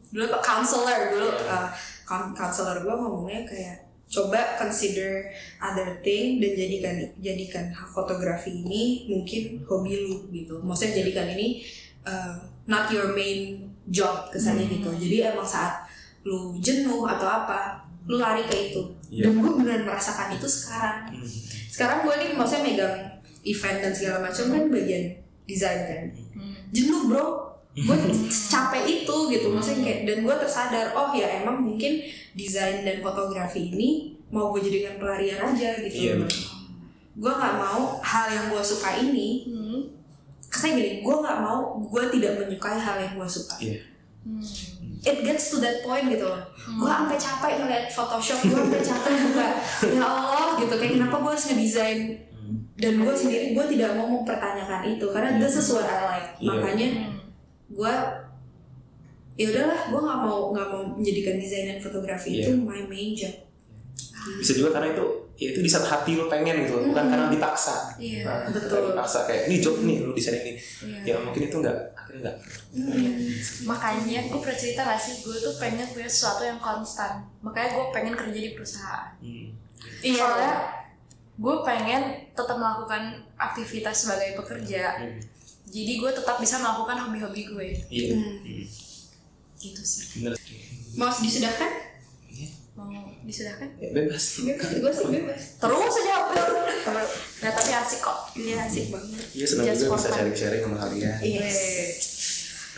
dulu apa counselor dulu uh, coun- counselor gue ngomongnya kayak coba consider other thing dan jadikan jadikan fotografi ini mungkin hobi lu gitu. Maksudnya jadikan ini uh, not your main job kesannya gitu. Jadi emang saat lu jenuh atau apa lu lari ke itu. Iya. dan gue benar merasakan itu sekarang. Hmm. sekarang gue nih maksudnya megang event dan segala macam kan bagian desain kan. Jenuh bro gue capek itu gitu maksudnya kayak dan gue tersadar oh ya emang mungkin desain dan fotografi ini mau gue jadikan pelarian aja gitu Iya, loh. gue nggak mau hal yang gue suka ini hmm. saya gini gue nggak mau gue tidak menyukai hal yang gue suka Iya. Hmm. it gets to that point gitu loh gue sampai capek ngeliat Photoshop gue sampai capek juga ya Allah gitu kayak kenapa gue harus ngedesain Hmm. dan gue sendiri gue tidak mau mempertanyakan itu karena this is what I like Iya. makanya Hmm. Gue ya udahlah gue nggak mau nggak mau menjadikan desain dan fotografi itu Iya. my main job bisa juga karena itu ya itu di saat hati lo pengen gitu bukan karena dipaksa. Iya, Nah, betul. dipaksa kayak ini job nih lo desain ini. Iya. ya mungkin itu enggak akhirnya enggak makanya gue pernah cerita gak sih gue tuh pengen punya sesuatu yang konstan. Makanya gue pengen kerja di perusahaan. Hmm. iya. Soalnya gue pengen tetap melakukan aktivitas sebagai pekerja. Hmm. Jadi gue tetap bisa melakukan hobi-hobi gue. Iya. Hmm. Hmm. gitu sih. Bener. Mau disudahkan Iya. mau disudahkan Ya, bebas. Bebas gue sih bebas. Terus aja nah tapi asik kok. Iya asik banget. Iya senang Just juga bisa sharing-sharing sama kalian. Iya.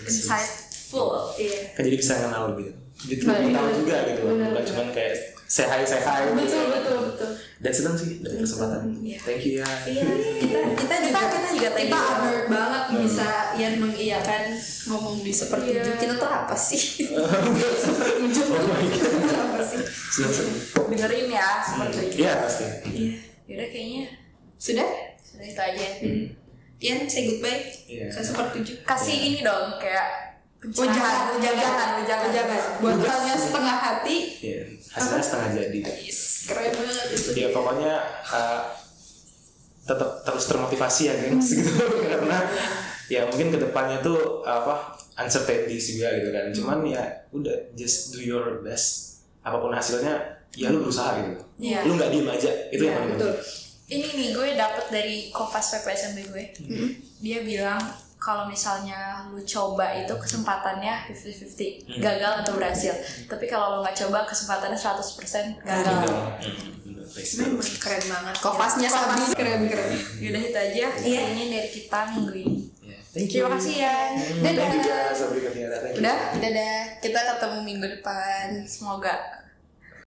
Insightful iya. Kan jadi bisa kenal lebih lebih tahu juga gitu bukan cuma kayak say hi say hi betul betul betul dan senang sih dari kesempatan Iya. thank you ya Iya, kita kita juga kita juga thank kita honored banget bisa Ian mengiyakan ngomong di seperti Iya. kita tuh apa sih? seperti oh apa sih? senang senang dengerin ya seperti itu iya pasti Iya. yaudah kayaknya Sudah? sudah itu aja Hmm. Ian say goodbye. Iya. Saya sepertujuh. kasih ini dong kayak Ujangan, ujangan, ujangan, ujangan. Buat halnya setengah hati. Iya, hasilnya setengah jadi. Yes, keren banget. Itu. ya pokoknya uh, tetap terus termotivasi ya gengs gitu. Karena ya mungkin ke depannya tuh apa uncertainties juga gitu kan. Cuman ya udah just do your best. Apa pun hasilnya ya lu berusaha gitu. Iya. lu nggak diem aja. Itu yang paling betul. penting. Ini nih gue dapet dari Kompas PPSMB gue. Dia bilang kalau misalnya lu coba itu kesempatannya 50-50 gagal atau berhasil. Tapi kalau lu nggak coba kesempatannya 100% gagal. Hmm, keren banget. Kopasnya sabi keren keren. Yaudah itu aja. Ini dari kita minggu ini. Ya, thank you. Terima kasih ya. You. udah? Dadah. Kita ketemu minggu depan. Semoga